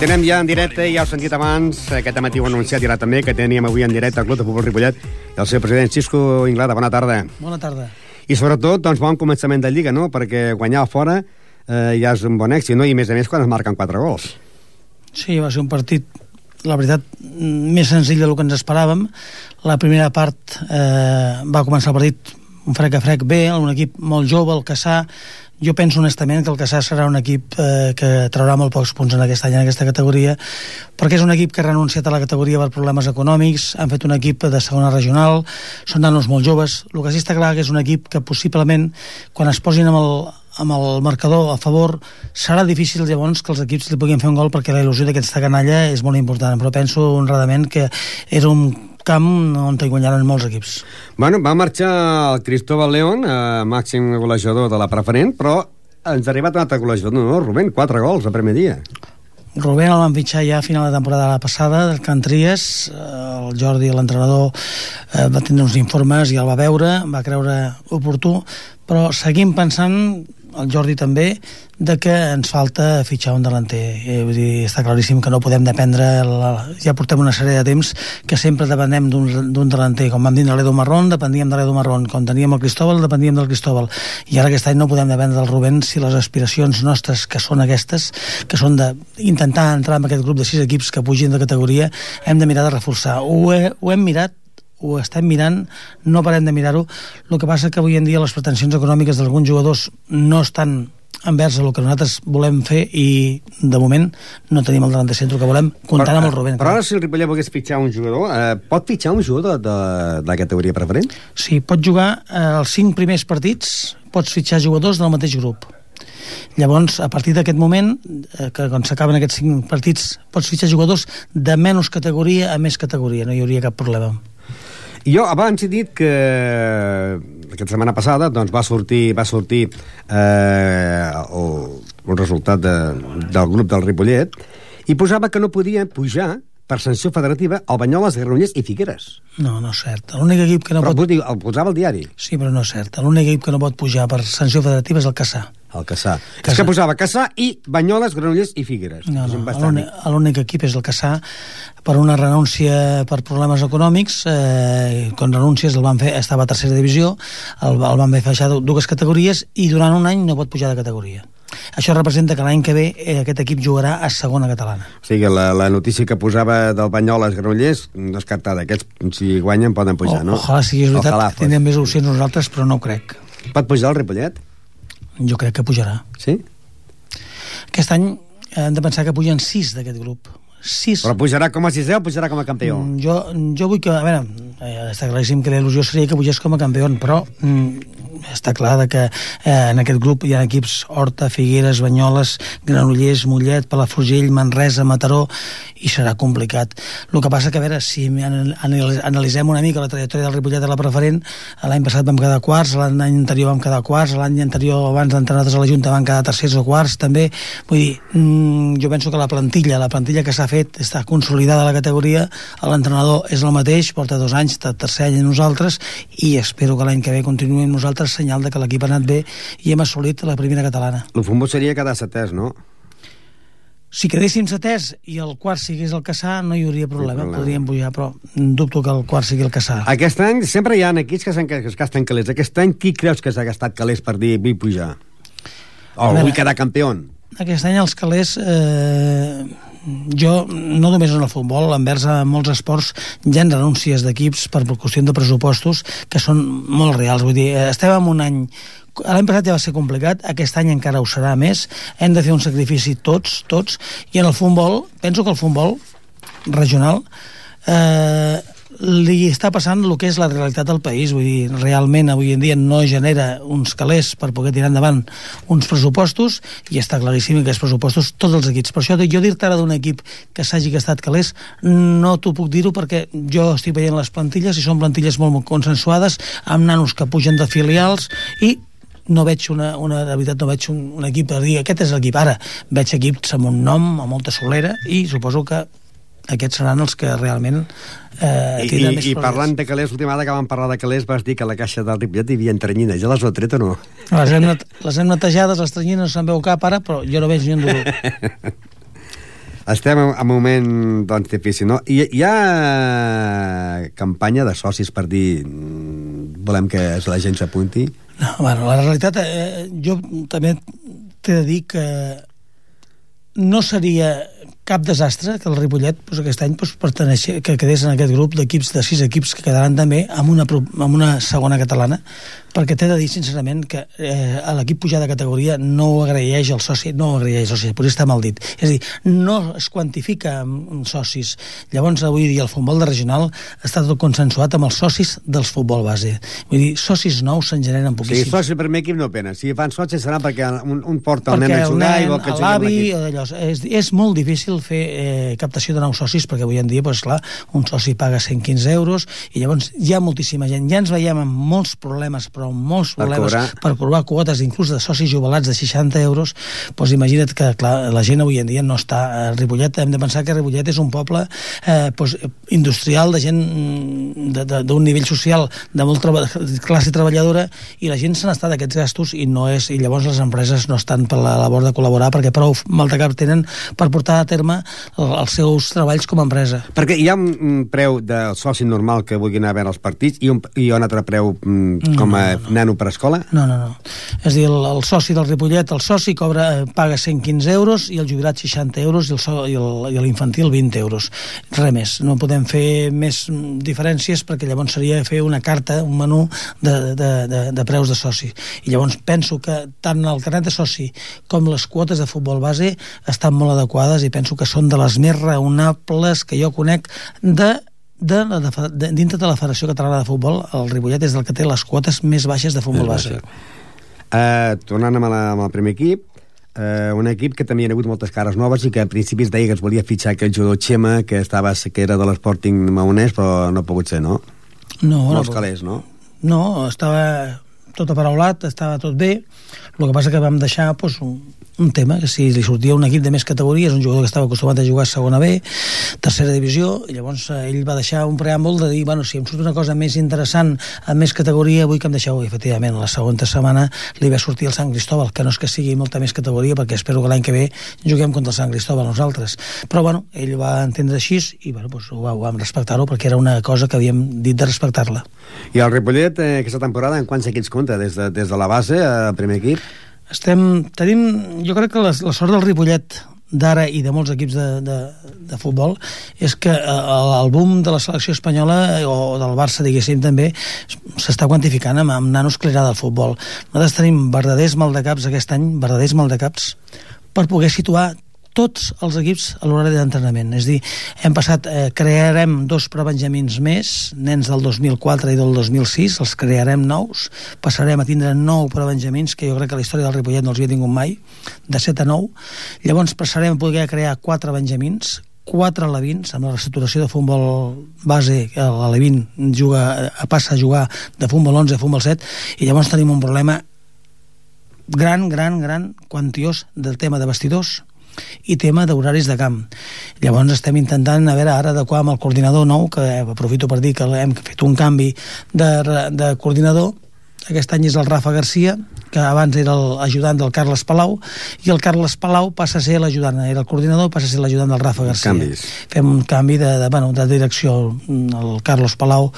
Speaker 1: Continuem ja en directe, ja heu sentit abans, aquest matí ho anunciat ja també, que teníem avui en directe el Club de Futbol Ripollet el seu president Xisco Inglada. Bona tarda.
Speaker 2: Bona tarda.
Speaker 1: I sobretot, doncs, bon començament de Lliga, no? Perquè guanyar fora eh, ja és un bon èxit, no? I més a més quan es marquen quatre gols.
Speaker 2: Sí, va ser un partit, la veritat, més senzill del que ens esperàvem. La primera part eh, va començar el partit un frec a frec bé, un equip molt jove, el Caçà, jo penso honestament que el Caçà serà un equip eh, que traurà molt pocs punts en aquest any en aquesta categoria, perquè és un equip que ha renunciat a la categoria per problemes econòmics, han fet un equip de segona regional, són nanos molt joves, el que sí està clar que és un equip que possiblement, quan es posin amb el, amb el marcador a favor, serà difícil llavors que els equips li puguin fer un gol perquè la il·lusió d'aquesta canalla és molt important, però penso honradament que era un camp on hi guanyaren molts equips.
Speaker 1: Bueno, va marxar el Cristóbal León, eh, màxim golejador de la preferent, però ens ha arribat un altre golejador, no, Rubén, quatre gols el primer dia.
Speaker 2: Rubén el van fitxar ja a final de temporada passada, del Can Tries, el Jordi, l'entrenador, eh, va tindre uns informes i el va veure, va creure oportú, però seguim pensant el Jordi també, de que ens falta fitxar un delanter. Eh, vull dir, està claríssim que no podem dependre, la, ja portem una sèrie de temps que sempre depenem d'un delanter. Com vam dir de l'Edo Marrón, dependíem de l'Edo Marrón. Quan teníem el Cristóbal, dependíem del Cristóbal. I ara aquest any no podem dependre del Rubén si les aspiracions nostres, que són aquestes, que són d'intentar entrar en aquest grup de sis equips que pugin de categoria, hem de mirar de reforçar. Ho, he, ho hem mirat ho estem mirant, no parem de mirar-ho. El que passa que avui en dia les pretensions econòmiques d'alguns jugadors no estan envers el que nosaltres volem fer i de moment no tenim el de centre que volem comptant amb el Rubén.
Speaker 1: Però ara si el Ripollet volgués fitxar un jugador, eh, pot fitxar un jugador de, de, de categoria preferent?
Speaker 2: Sí, pot jugar eh, els cinc primers partits, pots fitxar jugadors del mateix grup. Llavors, a partir d'aquest moment, eh, que quan s'acaben aquests cinc partits, pots fitxar jugadors de menys categoria a més categoria, no hi hauria cap problema.
Speaker 1: I jo abans he dit que aquesta setmana passada doncs, va sortir, va sortir eh, el, el resultat de, del grup del Ripollet i posava que no podia pujar per sanció federativa el Banyoles, Granollers i Figueres.
Speaker 2: No, no és cert. L'únic equip que no
Speaker 1: però
Speaker 2: pot...
Speaker 1: Però el posava al diari.
Speaker 2: Sí, però no és cert. L'únic equip que no pot pujar per sanció federativa és el Caçà.
Speaker 1: El Caçà. Caçà. És que posava Caçà i Banyoles, Granollers i Figueres.
Speaker 2: No, no, l'únic equip és el Caçà per una renúncia per problemes econòmics. Eh, quan renúncies el van fer, estava a tercera divisió, el, el van fer baixar dues categories i durant un any no pot pujar de categoria. Això representa que l'any que ve eh, aquest equip jugarà a segona catalana.
Speaker 1: O sigui, la, la notícia que posava del Banyoles Granollers, descartada. Aquests, si guanyen, poden pujar, o, no?
Speaker 2: Ojalà sigui veritat, ojalà, tindrem més opcions nosaltres, però no ho crec.
Speaker 1: Pot pujar el Ripollet?
Speaker 2: Jo crec que pujarà.
Speaker 1: Sí?
Speaker 2: Aquest any hem de pensar que pugen sis d'aquest grup. Sis.
Speaker 1: Però pujarà com a sisè o pujarà com a campió? Mm,
Speaker 2: jo, jo vull que... A veure, eh, està claríssim que la il·lusió seria que pugés com a campió, però mm, està clar que eh, en aquest grup hi ha equips Horta, Figueres, Banyoles, Granollers, Mollet, Palafrugell, Manresa, Mataró, i serà complicat. El que passa que, a veure, si analitzem una mica la trajectòria del Ripollet a la preferent, l'any passat vam quedar quarts, l'any anterior vam quedar quarts, l'any anterior, abans d'entrar a la Junta, van quedar tercers o quarts, també. Vull dir, mm, jo penso que la plantilla, la plantilla que s'ha fet, està consolidada a la categoria, l'entrenador és el mateix, porta dos anys, tercer any nosaltres, i espero que l'any que ve continuïm nosaltres senyal de que l'equip ha anat bé i hem assolit la primera catalana.
Speaker 1: El futbol seria quedar setès, no?
Speaker 2: Si quedéssim setès i el quart sigués el Caçà, no hi hauria problema, sí, podríem pujar, però dubto que el quart sigui el Caçà.
Speaker 1: Aquest any sempre hi ha equips que, que es gasten calés. Aquest any qui creus que s'ha gastat calés per dir vull pujar? O veure, vull quedar campió?
Speaker 2: Aquest any els calés... Eh, jo, no només en el futbol, envers a molts esports hi ha renúncies d'equips per qüestió de pressupostos que són molt reals. Vull dir, estem en un any l'any passat ja va ser complicat, aquest any encara ho serà més, hem de fer un sacrifici tots, tots, i en el futbol, penso que el futbol regional eh, li està passant el que és la realitat del país, vull dir, realment avui en dia no genera uns calés per poder tirar endavant uns pressupostos i està claríssim que aquests pressupostos tots els equips. Per això jo dir-te ara d'un equip que s'hagi gastat calés no t'ho puc dir-ho perquè jo estic veient les plantilles i són plantilles molt, molt consensuades amb nanos que pugen de filials i no veig una, una, de veritat no veig un, un equip a dir aquest és l'equip ara, veig equips amb un nom amb molta solera i suposo que aquests seran els que realment
Speaker 1: eh, I, i, i parlant de calés, l'última vegada que vam parlar de calés vas dir que la caixa del Ripollet hi havia entrenyines. Ja les ho ha tret o no?
Speaker 2: Les hem, les hem netejades, les tranyines no se'n veu cap ara, però jo no veig ni un dolor. *laughs*
Speaker 1: Estem en un moment doncs, difícil, no? Hi, hi ha campanya de socis per dir mm, volem que la gent s'apunti?
Speaker 2: No, bueno, la realitat, eh, jo també t'he de dir que no seria cap desastre que el Ripollet doncs, aquest any doncs, perteneixi, que quedés en aquest grup d'equips de sis equips que quedaran també amb una, amb una segona catalana perquè t'he de dir sincerament que eh, l'equip pujar de categoria no ho agraeix el soci, no ho agraeix el soci, potser està mal dit. És a dir, no es quantifica amb socis. Llavors, avui dia, el futbol de regional està tot consensuat amb els socis dels futbol base. Vull dir, socis nous se'n generen poquíssims.
Speaker 1: Sí, soci per mi equip no pena. Si fan socis serà perquè un, un porta el nen a jugar i vol que
Speaker 2: jugui amb És, és molt difícil fer eh, captació de nous socis perquè avui en dia, doncs, clar, un soci paga 115 euros i llavors hi ha moltíssima gent. Ja ens veiem amb molts problemes, però molts problemes per cobrar, per cobrar quotes, inclús de socis jubilats de 60 euros, doncs imagina't que clar, la gent avui en dia no està a Ripollet, hem de pensar que Ripollet és un poble eh, doncs, industrial de gent mm, d'un nivell social de molta classe treballadora i la gent se n'està d'aquests gastos i no és i llavors les empreses no estan per la labor de col·laborar perquè prou mal de cap tenen per portar a terme els seus treballs com a empresa.
Speaker 1: Perquè hi ha un preu del soci normal que vulguin anar a veure els partits i un, i un altre preu mm, com a no, no. nano per escola?
Speaker 2: No, no, no. És dir, el, el soci del Ripollet, el soci cobra, eh, paga 115 euros i el jubilat 60 euros i el, so, i l'infantil 20 euros. Res més. No podem fer més diferències perquè llavors seria fer una carta, un menú de, de, de, de preus de soci. I llavors penso que tant el carnet de soci com les quotes de futbol base estan molt adequades i penso que són de les més raonables que jo conec de de la, de, de, dintre de la Federació Catalana de Futbol, el Ripollet és el que té les quotes més baixes de futbol base.
Speaker 1: Uh, tornant amb, la, amb el primer equip, uh, un equip que també hi ha hagut moltes cares noves i que a principis deia que es volia fitxar aquell jugador Xema, que, estava, que era de l'Sporting Maonès, però no ha pogut ser, no?
Speaker 2: No,
Speaker 1: Molts no, calés, no?
Speaker 2: No, estava tot aparaulat, estava tot bé, el que passa que vam deixar doncs, un, un tema, que si li sortia un equip de més categories, un jugador que estava acostumat a jugar a segona B, tercera divisió, i llavors eh, ell va deixar un preàmbul de dir, bueno, si em surt una cosa més interessant, amb més categoria, vull que em deixeu, i efectivament, la segona setmana li va sortir el Sant Cristóbal, que no és que sigui molta més categoria, perquè espero que l'any que ve juguem contra el Sant Cristóbal nosaltres. Però, bueno, ell va entendre així, i, bueno, doncs, ho, vam respectar-ho, perquè era una cosa que havíem dit de respectar-la.
Speaker 1: I el Ripollet, eh, aquesta temporada, en quants equips compta? Des de, des de la base, al primer equip?
Speaker 2: Estem, tenim, jo crec que la, la sort del Ripollet d'ara i de molts equips de, de, de futbol és que eh, el boom de la selecció espanyola eh, o del Barça, diguéssim, també s'està quantificant amb, amb nanos clerà del futbol. Nosaltres tenim verdaders maldecaps aquest any, verdaders maldecaps, per poder situar tots els equips a l'horari d'entrenament. És dir, hem passat, eh, crearem dos prebenjamins més, nens del 2004 i del 2006, els crearem nous, passarem a tindre nou prebenjamins, que jo crec que la història del Ripollet no els havia tingut mai, de 7 a 9. Llavors passarem a poder crear quatre benjamins, quatre alevins, amb la reestructuració de futbol base, l'alevin juga, passa a jugar de futbol 11 a futbol 7, i llavors tenim un problema gran, gran, gran, quantiós del tema de vestidors, i tema d'horaris de camp. Llavors estem intentant a veure ara adequar amb el coordinador nou, que aprofito per dir que hem fet un canvi de, de coordinador, aquest any és el Rafa Garcia, que abans era l'ajudant del Carles Palau, i el Carles Palau passa a ser l'ajudant, era el coordinador, passa a ser l'ajudant del Rafa Garcia.
Speaker 1: Canvis.
Speaker 2: Fem un canvi de, de, bueno, de direcció. El Carlos Palau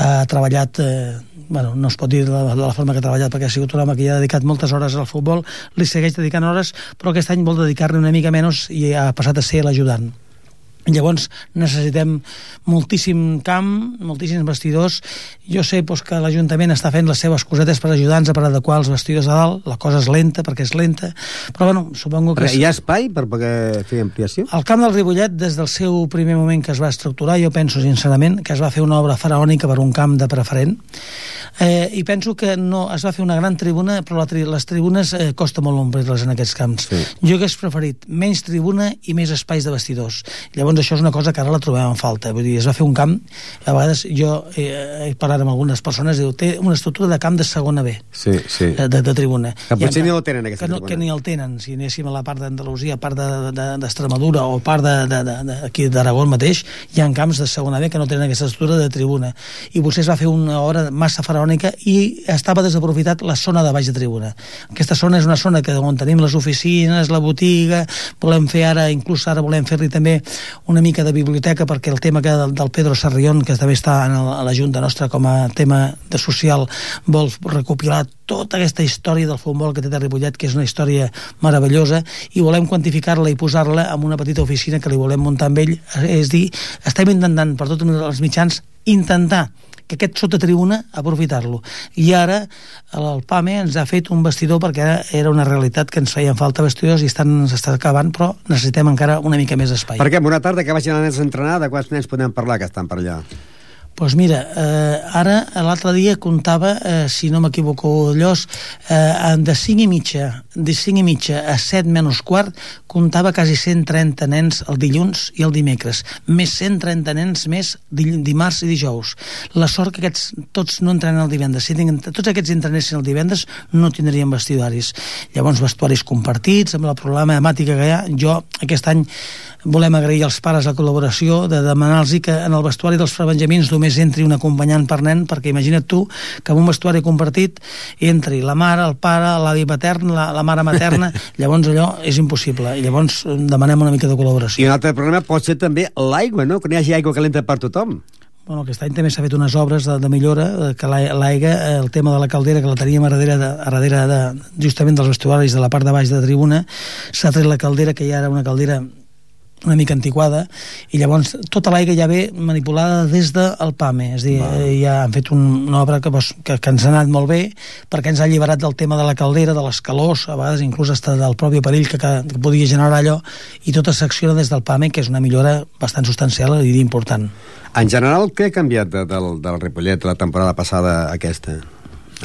Speaker 2: ha treballat eh, bueno, no es pot dir de la, de la forma que ha treballat perquè ha sigut un home que ja ha dedicat moltes hores al futbol, li segueix dedicant hores, però aquest any vol dedicar-li una mica menys i ha passat a ser l'ajudant. Llavors necessitem moltíssim camp, moltíssims vestidors. Jo sé doncs, que l'Ajuntament està fent les seves cosetes per ajudar-nos per adequar els vestidors a dalt. La cosa és lenta perquè és lenta, però bueno, supongo que...
Speaker 1: Però hi ha espai per poder fer ampliació?
Speaker 2: El camp del Ribollet, des del seu primer moment que es va estructurar, jo penso sincerament que es va fer una obra faraònica per un camp de preferent eh, i penso que no es va fer una gran tribuna, però la tri les tribunes eh, costa molt omplir-les en aquests camps. Sí. Jo hagués preferit menys tribuna i més espais de vestidors. Llavors Llavors això és una cosa que ara la trobem en falta. Vull dir, es va fer un camp, a vegades jo he, he parlat amb algunes persones, diu, té una estructura de camp de segona B,
Speaker 1: sí, sí.
Speaker 2: De, de, de tribuna.
Speaker 1: Que potser ni el tenen, aquesta
Speaker 2: que no,
Speaker 1: tribuna.
Speaker 2: Que ni el tenen. Si anéssim a la part d'Andalusia, part d'Extremadura de, de, o part d'aquí d'Aragó mateix, hi ha camps de segona B que no tenen aquesta estructura de tribuna. I vostè es va fer una hora massa faraònica i estava desaprofitat la zona de baix de tribuna. Aquesta zona és una zona que on tenim les oficines, la botiga, volem fer ara, inclús ara volem fer-li també una mica de biblioteca perquè el tema que del, Pedro Sarrión, que també està en el, a la Junta nostra com a tema de social, vol recopilar tota aquesta història del futbol que té de Ripollet, que és una història meravellosa, i volem quantificar-la i posar-la en una petita oficina que li volem muntar amb ell. És dir, estem intentant per tots els mitjans intentar que aquest sota tribuna aprofitar-lo. I ara el PAME ens ha fet un vestidor perquè era una realitat que ens feien falta vestidors i estan, s'està acabant, però necessitem encara una mica més espai.
Speaker 1: Perquè una tarda que vagin nens a entrenar, de quants nens podem parlar que estan per allà?
Speaker 2: Doncs pues mira, eh, ara l'altre dia comptava, eh, si no m'equivoco Llos, eh, de 5 i mitja, de 5 i mitja a 7 menys quart, comptava quasi 130 nens el dilluns i el dimecres, més 130 nens més dimarts i dijous. La sort que aquests tots no entrenen el divendres. Si tots aquests entrenessin el divendres no tindrien vestuaris. Llavors, vestuaris compartits, amb la problemàtica que hi ha. Jo, aquest any, volem agrair als pares la col·laboració de demanar-los que en el vestuari dels prebenjamins només entri un acompanyant per nen, perquè imagina't tu que en un vestuari compartit entri la mare, el pare, l'avi patern, la, la mare materna, *laughs* llavors allò és impossible, i llavors demanem una mica de col·laboració.
Speaker 1: I un altre problema pot ser també l'aigua, no? Que n'hi hagi aigua calenta per tothom.
Speaker 2: Bueno, aquest any també s'ha fet unes obres de, de millora, que l'aigua, el tema de la caldera, que la teníem a darrere, de, a darrere de, justament dels vestuaris de la part de baix de tribuna, s'ha tret la caldera, que ja era una caldera una mica antiquada i llavors tota l'aigua ja ve manipulada des del PAME és a dir, Va. ja han fet un, una obra que, que, que ens ha anat molt bé perquè ens ha alliberat del tema de la caldera, de les calors a vegades inclús hasta del propi perill que, que, podia generar allò i tot s'acciona des del PAME que és una millora bastant substancial i important
Speaker 1: En general, què ha canviat de, del, del Ripollet la temporada passada aquesta?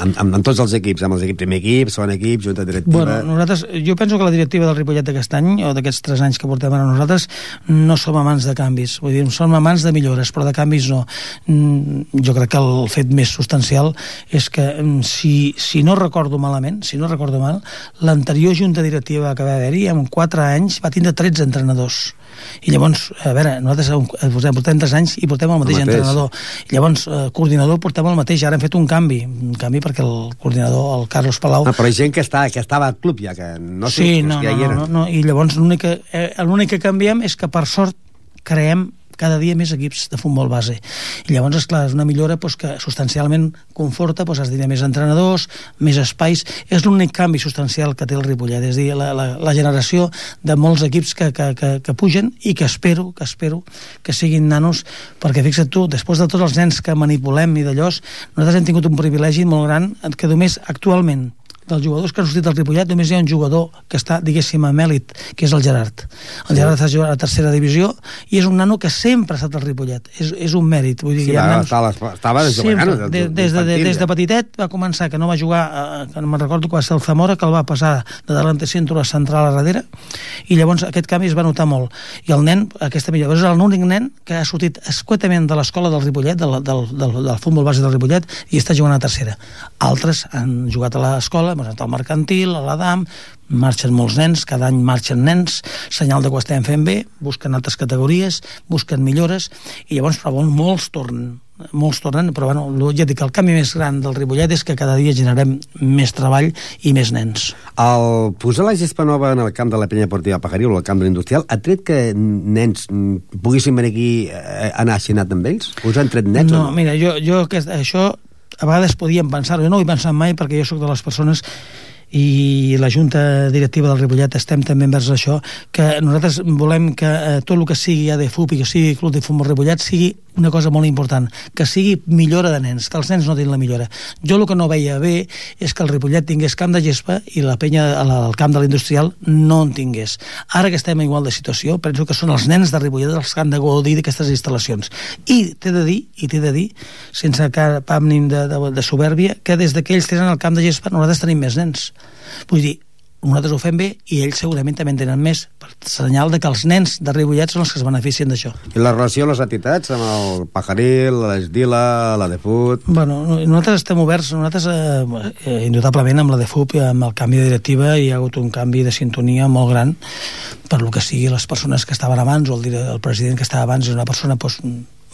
Speaker 1: Amb, amb, amb tots els equips, amb els equips primer equip, segon equip, junta directiva...
Speaker 2: Bueno, nosaltres, jo penso que la directiva del Ripollet d'aquest any, o d'aquests tres anys que portem ara nosaltres, no som amants de canvis, vull dir, som amants de millores, però de canvis no. Mm, jo crec que el fet més substancial és que, mm, si, si no recordo malament, si no recordo mal, l'anterior junta directiva que va haver-hi, en quatre anys, va tindre 13 entrenadors i llavors, a veure, nosaltres portem, portem 3 anys i portem el mateix, el mateix. entrenador. I llavors, eh, coordinador portem el mateix, ara hem fet un canvi, un canvi perquè el coordinador, el Carlos Palau...
Speaker 1: Ah, però hi gent que, està, que estava al club ja, que no
Speaker 2: sé, sí, no, que ja no, no, no, no, i llavors l'únic que, eh, que canviem és que per sort creem cada dia més equips de futbol base. I llavors, és clar, és una millora doncs, que substancialment conforta, doncs, es dirà més entrenadors, més espais. És l'únic canvi substancial que té el Ripollet, és dir, la, la, la generació de molts equips que, que, que, que pugen i que espero que espero que siguin nanos, perquè fixa't tu, després de tots els nens que manipulem i d'allò, nosaltres hem tingut un privilegi molt gran que només actualment dels jugadors que han sortit del Ripollet només hi ha un jugador que està, diguéssim, a mèlit, que és el Gerard. El sí. Gerard està jugant a la tercera divisió i és un nano que sempre ha estat al Ripollet. És, és un mèrit. Vull dir,
Speaker 1: sí, nanos... estava, estava
Speaker 2: de sempre, de, des, de, de, des de petitet va començar, que no va jugar, eh, que no me'n recordo que va ser el Zamora, que el va passar de delante centre a central a darrere, i llavors aquest canvi es va notar molt. I el nen, aquesta millor, és l'únic nen que ha sortit escuetament de l'escola del Ripollet, del, del, del, del futbol base del Ripollet, i està jugant a tercera. Altres han jugat a l'escola, anat al mercantil, a l'Adam, marxen molts nens, cada any marxen nens, senyal de que ho estem fent bé, busquen altres categories, busquen millores, i llavors, però molts tornen, molts tornen, però bueno, ja dic, el canvi més gran del Ribollet és que cada dia generem més treball i més nens.
Speaker 1: El posar la gespa nova en el camp de la penya portiva Pajaril o el camp de l'industrial ha tret que nens poguessin venir aquí a anar a amb ells? Us han tret nets?
Speaker 2: No, no? mira, jo, jo aquest, això a vegades podíem pensar, jo no ho he pensat mai perquè jo sóc de les persones i la Junta Directiva del Ripollet estem també envers això, que nosaltres volem que eh, tot el que sigui ADFUP i que sigui Club de Futbol Ripollet sigui una cosa molt important, que sigui millora de nens, que els nens no tenen la millora. Jo el que no veia bé és que el Ripollet tingués camp de gespa i la penya al camp de l'industrial no en tingués. Ara que estem igual de situació, penso que són els nens de Ripollet els que han de gaudir d'aquestes instal·lacions. I t'he de dir, i t'he de dir, sense cap ànim de, de, de soberbia, que des que ells tenen el camp de gespa nosaltres tenim més nens. Vull dir, nosaltres ho fem bé i ells segurament també en tenen més per senyal de que els nens de Ripollet són els que es beneficien d'això.
Speaker 1: I la relació amb les entitats, amb el Pajaril, l'Esdila, la de Fut...
Speaker 2: Bueno, nosaltres estem oberts, nosaltres eh, eh, indudablement amb la de Fut i amb el canvi de directiva hi ha hagut un canvi de sintonia molt gran per lo que sigui les persones que estaven abans o el, el president que estava abans és una persona pues,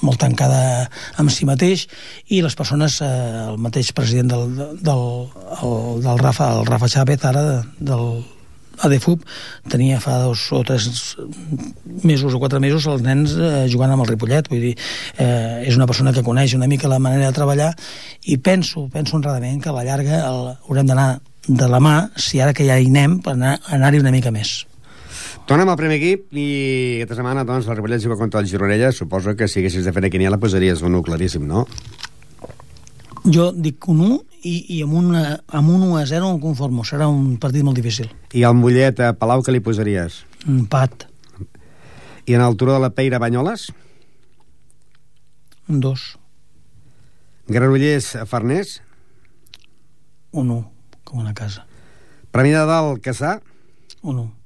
Speaker 2: molt tancada amb si mateix i les persones, eh, el mateix president del, del, el, del Rafa, el Rafa Chávez ara del ADFUB tenia fa dos o tres mesos o quatre mesos els nens eh, jugant amb el Ripollet. Vull dir, eh, és una persona que coneix una mica la manera de treballar i penso, penso honradament que a la llarga el, haurem d'anar de la mà si ara que ja hi anem anar-hi anar una mica més
Speaker 1: Tornem al primer equip i aquesta setmana doncs, el Ripollet juga contra el Gironella. Suposo que si haguessis de fer aquí la posaries un 1 claríssim, no?
Speaker 2: Jo dic un 1 i, i amb, un, amb un 1 a 0 em conformo. Serà un partit molt difícil.
Speaker 1: I al Mollet a Palau que li posaries?
Speaker 2: Empat.
Speaker 1: I en el Turó de la Peira Banyoles?
Speaker 2: Un 2.
Speaker 1: Granollers a Farners?
Speaker 2: Un 1, com una casa.
Speaker 1: Premià de Dalt Caçà?
Speaker 2: Un 1.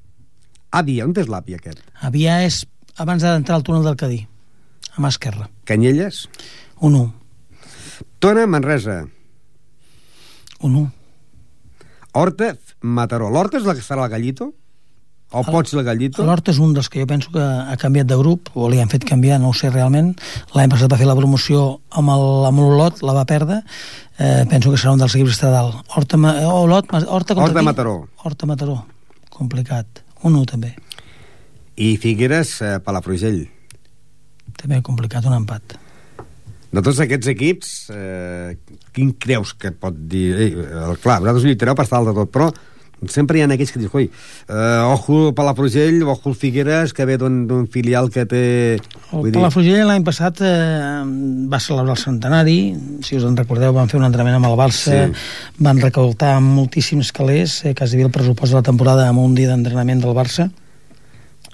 Speaker 1: Àvia, on és l'Àvia aquest?
Speaker 2: Àvia és abans d'entrar al túnel del Cadí, a mà esquerra.
Speaker 1: Canyelles?
Speaker 2: Un 1.
Speaker 1: Tona, Manresa.
Speaker 2: Un 1.
Speaker 1: Horta, Mataró. L'Horta és la que serà el Gallito? O el, pot ser el Gallito?
Speaker 2: L'Horta és un dels que jo penso que ha canviat de grup, o li han fet canviar, no ho sé realment. L'any passat va fer la promoció amb l'Olot, la va perdre. Eh, penso que serà un dels equips dalt. Horta, Olot, Horta,
Speaker 1: contra Horta Mataró.
Speaker 2: Horta Mataró. Complicat. Un 1 també.
Speaker 1: I Figueres, eh, Palafrugell.
Speaker 2: També complicat, un empat.
Speaker 1: De tots aquests equips, eh, quin creus que et pot dir... Eh, clar, vosaltres lluitareu per estar de tot, però sempre hi ha aquells que dius, oi, eh, ojo Palafrugell, ojo Figueres, que ve d'un filial que té...
Speaker 2: El Palafrugell l'any passat eh, va celebrar el centenari, si us en recordeu, van fer un entrenament amb el Barça, sí. van recaudar moltíssims calés, eh, quasi el pressupost de la temporada amb un dia d'entrenament del Barça.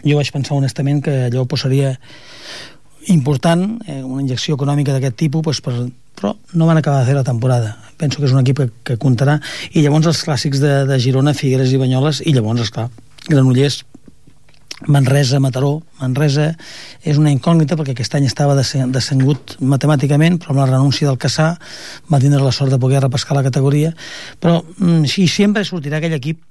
Speaker 2: Jo vaig pensar honestament que allò posaria important, eh, una injecció econòmica d'aquest tipus, pues, per, però no van acabar de fer la temporada. Penso que és un equip que, que comptarà. I llavors els clàssics de, de Girona, Figueres i Banyoles, i llavors, esclar, Granollers, Manresa, Mataró. Manresa és una incògnita perquè aquest any estava descengut matemàticament, però amb la renúncia del Caçà va tindre la sort de poder repescar la categoria. Però mm, sí, sempre sortirà aquell equip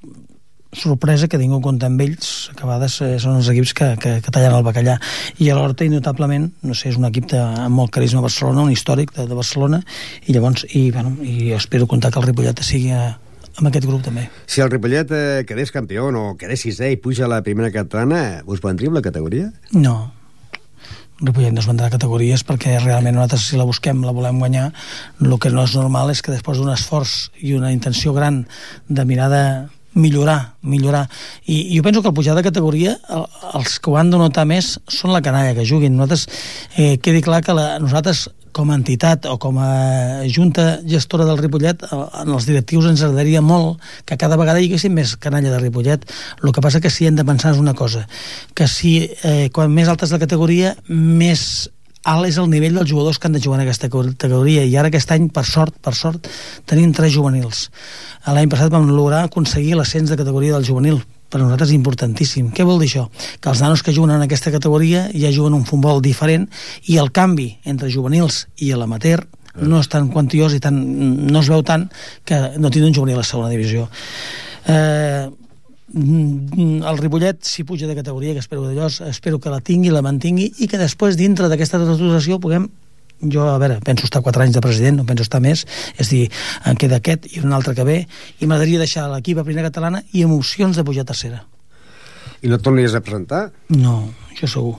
Speaker 2: sorpresa que ningú compta amb ells, que a vegades eh, són els equips que, que, que tallen el bacallà. I a l'Horta, innotablement, no sé, és un equip de, amb molt carisma a Barcelona, un històric de, de Barcelona, i llavors, i, bueno, i espero comptar que el Ripollet sigui a, amb aquest grup també.
Speaker 1: Si el Ripollet eh, quedés campió o quedés sisè i puja a la primera catalana, us vendria la categoria?
Speaker 2: No. Ripollet no es vendrà categories perquè realment nosaltres si la busquem la volem guanyar el que no és normal és que després d'un esforç i una intenció gran de mirada millorar, millorar. I, I jo penso que al pujar de categoria el, els que ho han de notar més són la canalla que juguin. Nosaltres, eh, quedi clar que la, nosaltres com a entitat o com a junta gestora del Ripollet, en els directius ens agradaria molt que cada vegada hi haguessin més canalla de Ripollet. El que passa que si hem de pensar és una cosa, que si eh, quan més alta és la categoria, més alt és el nivell dels jugadors que han de jugar en aquesta categoria i ara aquest any, per sort, per sort, tenim tres juvenils. L'any passat vam lograr aconseguir l'ascens de categoria del juvenil, per nosaltres és importantíssim. Què vol dir això? Que els nanos que juguen en aquesta categoria ja juguen un futbol diferent i el canvi entre juvenils i l'amater no és tan quantiós i tan, no es veu tant que no tindre un juvenil a la segona divisió. Eh, el Ripollet, si puja de categoria, que espero d'allò, espero que la tingui, la mantingui, i que després, dintre d'aquesta retrocessió, puguem jo, a veure, penso estar 4 anys de president, no penso estar més, és dir, en queda aquest i un altre que ve, i m'agradaria deixar l'equip a primera catalana i emocions de pujar a tercera.
Speaker 1: I no et tornaries a presentar?
Speaker 2: No, això segur.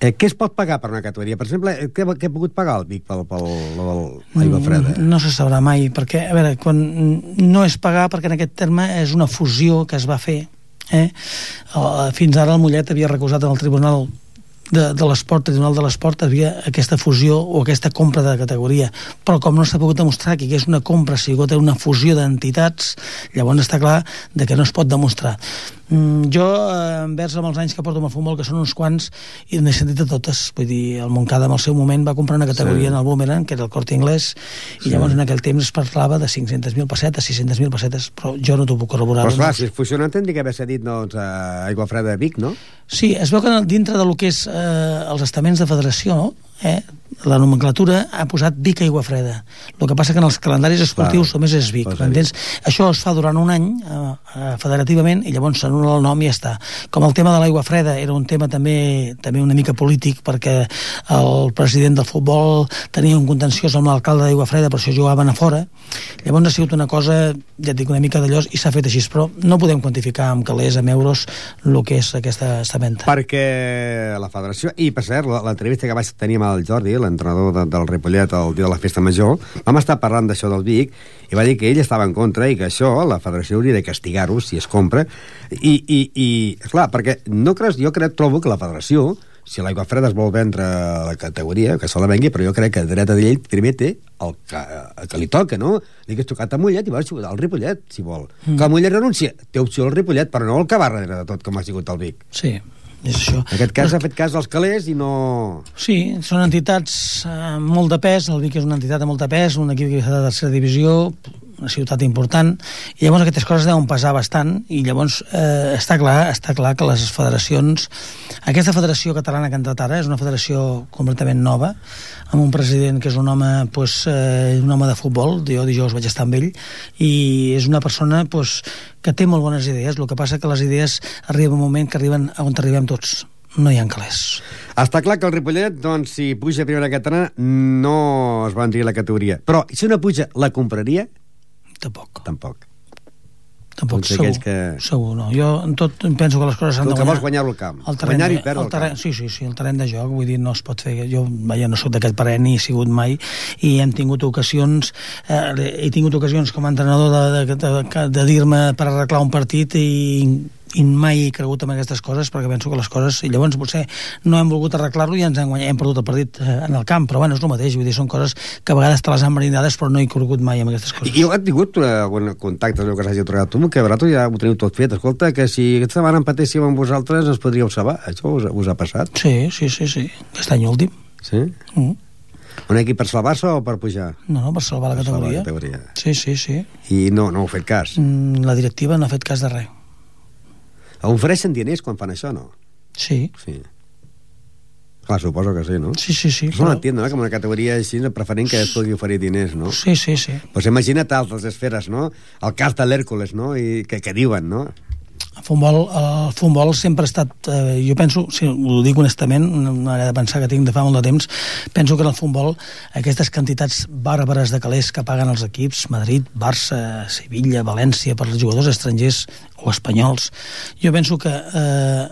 Speaker 1: Eh, què es pot pagar per una categoria? Per exemple, eh, què, què ha pogut pagar el Vic pel, pel, pel, l'aigua freda?
Speaker 2: No, no se sabrà mai, perquè, a veure, quan no és pagar, perquè en aquest terme és una fusió que es va fer, eh? Fins ara el Mollet havia recusat en el Tribunal de, de l'esport, Tribunal de l'Esport, havia aquesta fusió o aquesta compra de categoria. Però com no s'ha pogut demostrar que és una compra, si hi una fusió d'entitats, llavors està clar de que no es pot demostrar. Mm, jo, eh, envers amb els anys que porto amb el futbol, que són uns quants, i n'he sentit de totes. Vull dir, el Montcada, en el seu moment, va comprar una categoria sí. en el Boomerang, que era el Corte Inglés, i sí. llavors en aquell temps es parlava de 500.000 pessetes, 600.000 pessetes, però jo no t'ho puc corroborar.
Speaker 1: Però clar, si és fusionant, tindria que haver cedit doncs, a Aigua Freda de Vic, no?
Speaker 2: Sí, es veu que dintre del que és eh, els estaments de federació, no? eh, la nomenclatura ha posat Vic Aigua Freda. El que passa que en els calendaris esportius
Speaker 1: Clar,
Speaker 2: només és Vic, m'entens? Això es fa durant un any eh, eh, federativament i llavors s'anul·la el nom i ja està. Com el tema de l'aigua freda era un tema també també una mica polític perquè el president del futbol tenia un contenciós amb l'alcalde d'aigua freda, per això jugaven a fora. Llavors ha sigut una cosa, ja et dic, una mica d'allò i s'ha fet així, però no podem quantificar amb calés, amb euros, el que és aquesta, aquesta venda.
Speaker 1: Perquè la federació... I, per cert, la- l'entrevista que vaig tenir amb el Jordi, l'entrenador de, del Ripollet, el dia de la festa major, vam estar parlant d'això del Vic, i va dir que ell estava en contra i que això la federació hauria de castigar-ho si es compra. I, i, i clar, perquè no creus, jo crec, trobo que la federació, si l'aigua freda es vol vendre a la categoria, que se la vengui, però jo crec que dret a dir ell primer té el que, el que li toca, no? Li hagués tocat a Mollet i va jugar al Ripollet, si vol. Mm. Que el Mollet renuncia, té opció al Ripollet, però no el que va darrere de tot, com ha sigut el Vic.
Speaker 2: Sí, és això.
Speaker 1: En aquest cas ha fet cas dels calés i no...
Speaker 2: Sí, són entitats amb molt de pes, el Vic és una entitat de molt de pes, un equip que està de tercera divisió, una ciutat important, i llavors aquestes coses deuen pesar bastant, i llavors eh, està clar està clar que les federacions... Aquesta federació catalana que ha entrat ara és una federació completament nova, amb un president que és un home, pues, eh, un home de futbol, jo dijous vaig estar amb ell, i és una persona pues, que té molt bones idees, el que passa que les idees arriba un moment que arriben on arribem tots, no hi ha calés.
Speaker 1: Està clar que el Ripollet, doncs, si puja a primera catalana, no es va a la categoria. Però si no puja, la compraria?
Speaker 2: Tampoc.
Speaker 1: Tampoc.
Speaker 2: Tampoc, segur,
Speaker 1: que...
Speaker 2: segur, no. Jo en tot penso que les coses s'han
Speaker 1: Tu
Speaker 2: de
Speaker 1: el que
Speaker 2: guanyar.
Speaker 1: vols guanyar-lo al camp.
Speaker 2: El terreny,
Speaker 1: Guanyar i perdre
Speaker 2: el
Speaker 1: al
Speaker 2: terreny,
Speaker 1: camp.
Speaker 2: Sí, sí, sí, el terreny de joc, vull dir, no es pot fer... Jo, vaja, no soc d'aquest parell ni he sigut mai, i hem tingut ocasions, eh, he tingut ocasions com a entrenador de, de, de, de dir-me per arreglar un partit i i mai he cregut en aquestes coses perquè penso que les coses, i llavors potser no hem volgut arreglar-lo i ens hem, guanyat, hem perdut el partit eh, en el camp, però bueno, és el mateix vull dir, són coses que a vegades te les han marinades però no he cregut mai en aquestes coses
Speaker 1: I heu tingut algun contacte que s'hagi trobat tu, que vosaltres ja ho teniu tot fet. Escolta, que si aquesta setmana empatéssim amb vosaltres ens podríeu salvar. Això us, us ha passat?
Speaker 2: Sí, sí, sí, sí. Aquest any últim.
Speaker 1: Sí?
Speaker 2: Mm.
Speaker 1: Un equip per salvar-se o per pujar?
Speaker 2: No, no, per salvar la
Speaker 1: Per salvar la
Speaker 2: categoria.
Speaker 1: categoria.
Speaker 2: Sí, sí, sí.
Speaker 1: I no, no heu fet cas.
Speaker 2: Mm, La directiva no ha fet cas de res.
Speaker 1: Ofereixen diners quan fan això, no?
Speaker 2: Sí,
Speaker 1: Sí. Clar, suposo que sí, no?
Speaker 2: sí, sí. sí
Speaker 1: Això no entiendo, no? Que en una categoria així preferent que es pugui oferir diners, no?
Speaker 2: Sí, sí, sí.
Speaker 1: Pues imagina't altres esferes, no? El cas de l'Hèrcules, no? I que, que diuen, no?
Speaker 2: El futbol, el futbol sempre ha estat... Eh, jo penso, si ho dic honestament, una manera de pensar que tinc de fa molt de temps, penso que en el futbol aquestes quantitats bàrbares de calés que paguen els equips, Madrid, Barça, Sevilla, València, per als jugadors estrangers o espanyols, jo penso que eh,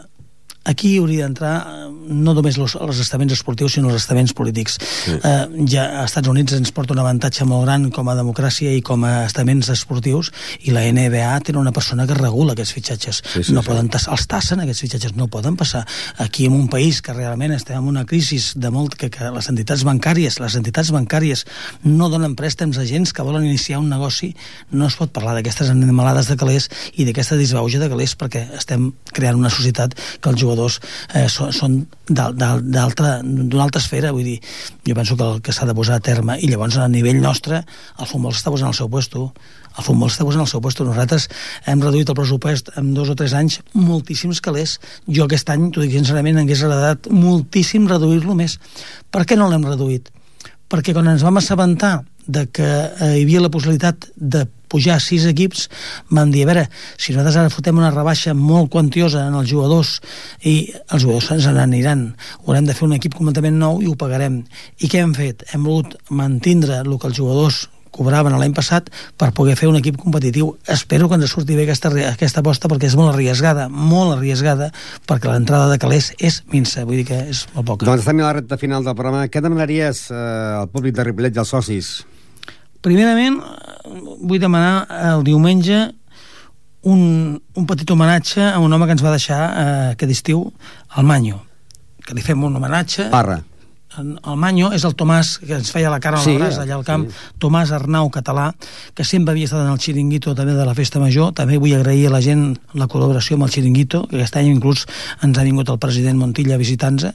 Speaker 2: aquí hauria d'entrar eh, no només los, els estaments esportius, sinó els estaments polítics. Sí. Eh, ja als Estats Units ens porta un avantatge molt gran com a democràcia i com a estaments esportius i la NBA té una persona que regula aquests fitxatges.
Speaker 1: Sí, sí,
Speaker 2: no
Speaker 1: sí.
Speaker 2: poden tas- els tassen aquests fitxatges, no poden passar. Aquí en un país que realment estem en una crisi de molt que, que les entitats bancàries, les entitats bancàries no donen préstecs a gent que volen iniciar un negoci, no es pot parlar d'aquestes animalades de calés i d'aquesta disbauja de calés perquè estem creant una societat que els jugadors eh, són, són d'una altra esfera, vull dir, jo penso que el que s'ha de posar a terme, i llavors a nivell nostre el futbol s'està posant al seu puesto, el futbol s'està posant al seu puesto. Nosaltres hem reduït el pressupost en dos o tres anys moltíssims calés. Jo aquest any, t'ho dic sincerament, hagués agradat moltíssim reduir-lo més. Per què no l'hem reduït? Perquè quan ens vam assabentar de que eh, hi havia la possibilitat de pujar sis equips, vam dir, a veure, si nosaltres ara fotem una rebaixa molt quantiosa en els jugadors i els jugadors se'ns n'aniran, haurem de fer un equip completament nou i ho pagarem. I què hem fet? Hem volgut mantindre el que els jugadors cobraven l'any passat per poder fer un equip competitiu. Espero que ens surti bé aquesta, aquesta aposta perquè és molt arriesgada, molt arriesgada, perquè l'entrada de calés és minsa, vull dir que és molt poca.
Speaker 1: Doncs estem a la recta final del programa. Què demanaries eh, al públic de Ripollet i als socis?
Speaker 2: Primerament, vull demanar el diumenge un, un petit homenatge a un home que ens va deixar eh, aquest estiu, el Manyo, que li fem un homenatge.
Speaker 1: Parra.
Speaker 2: El Manyo és el Tomàs que ens feia la cara al
Speaker 1: Sí,
Speaker 2: braç allà al camp,
Speaker 1: sí.
Speaker 2: Tomàs Arnau català, que sempre havia estat en el xiringuito també de la Festa Major. També vull agrair a la gent la col·laboració amb el xiringuito, que aquest any inclús ens ha vingut el president Montilla a visitar-nos.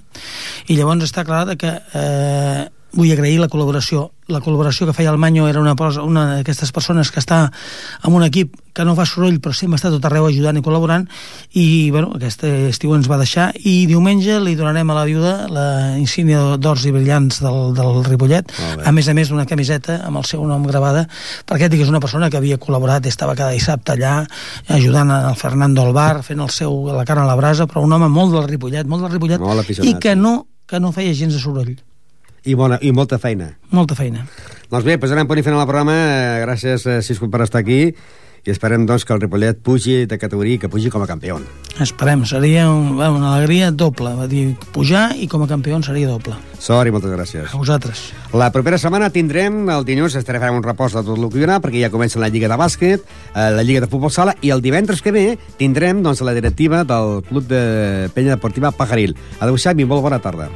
Speaker 2: I llavors està clar de que eh, vull agrair la col·laboració. La col·laboració que feia el Manyo era una, una d'aquestes persones que està en un equip que no fa soroll però sempre està tot arreu ajudant i col·laborant i bueno, aquest estiu ens va deixar i diumenge li donarem a la viuda la insígnia d'ors i brillants del, del Ripollet, a més a més d'una camiseta amb el seu nom gravada perquè que és una persona que havia col·laborat estava cada dissabte allà ajudant al Fernando al bar, fent el seu, la carn a la brasa, però un home molt del Ripollet, molt del Ripollet,
Speaker 1: Molt
Speaker 2: i que no, que no feia gens de soroll.
Speaker 1: I, bona, I molta feina.
Speaker 2: Molta feina.
Speaker 1: Doncs bé, posarem punt i final al programa. Eh, Gràcies, eh, Cisco, per estar aquí. I esperem, doncs, que el Ripollet pugi de categoria i que pugi com a campió.
Speaker 2: Esperem, seria un, una alegria doble, va dir, pujar i com a campió seria doble.
Speaker 1: Sort i moltes gràcies.
Speaker 2: A vosaltres.
Speaker 1: La propera setmana tindrem, el dilluns estarem fent un repòs de tot el que hi haurà, perquè ja comença la Lliga de Bàsquet, eh, la Lliga de Futbol Sala, i el divendres que ve tindrem doncs, la directiva del Club de Penya Deportiva Pajaril. Adéu-siau i molt bona tarda.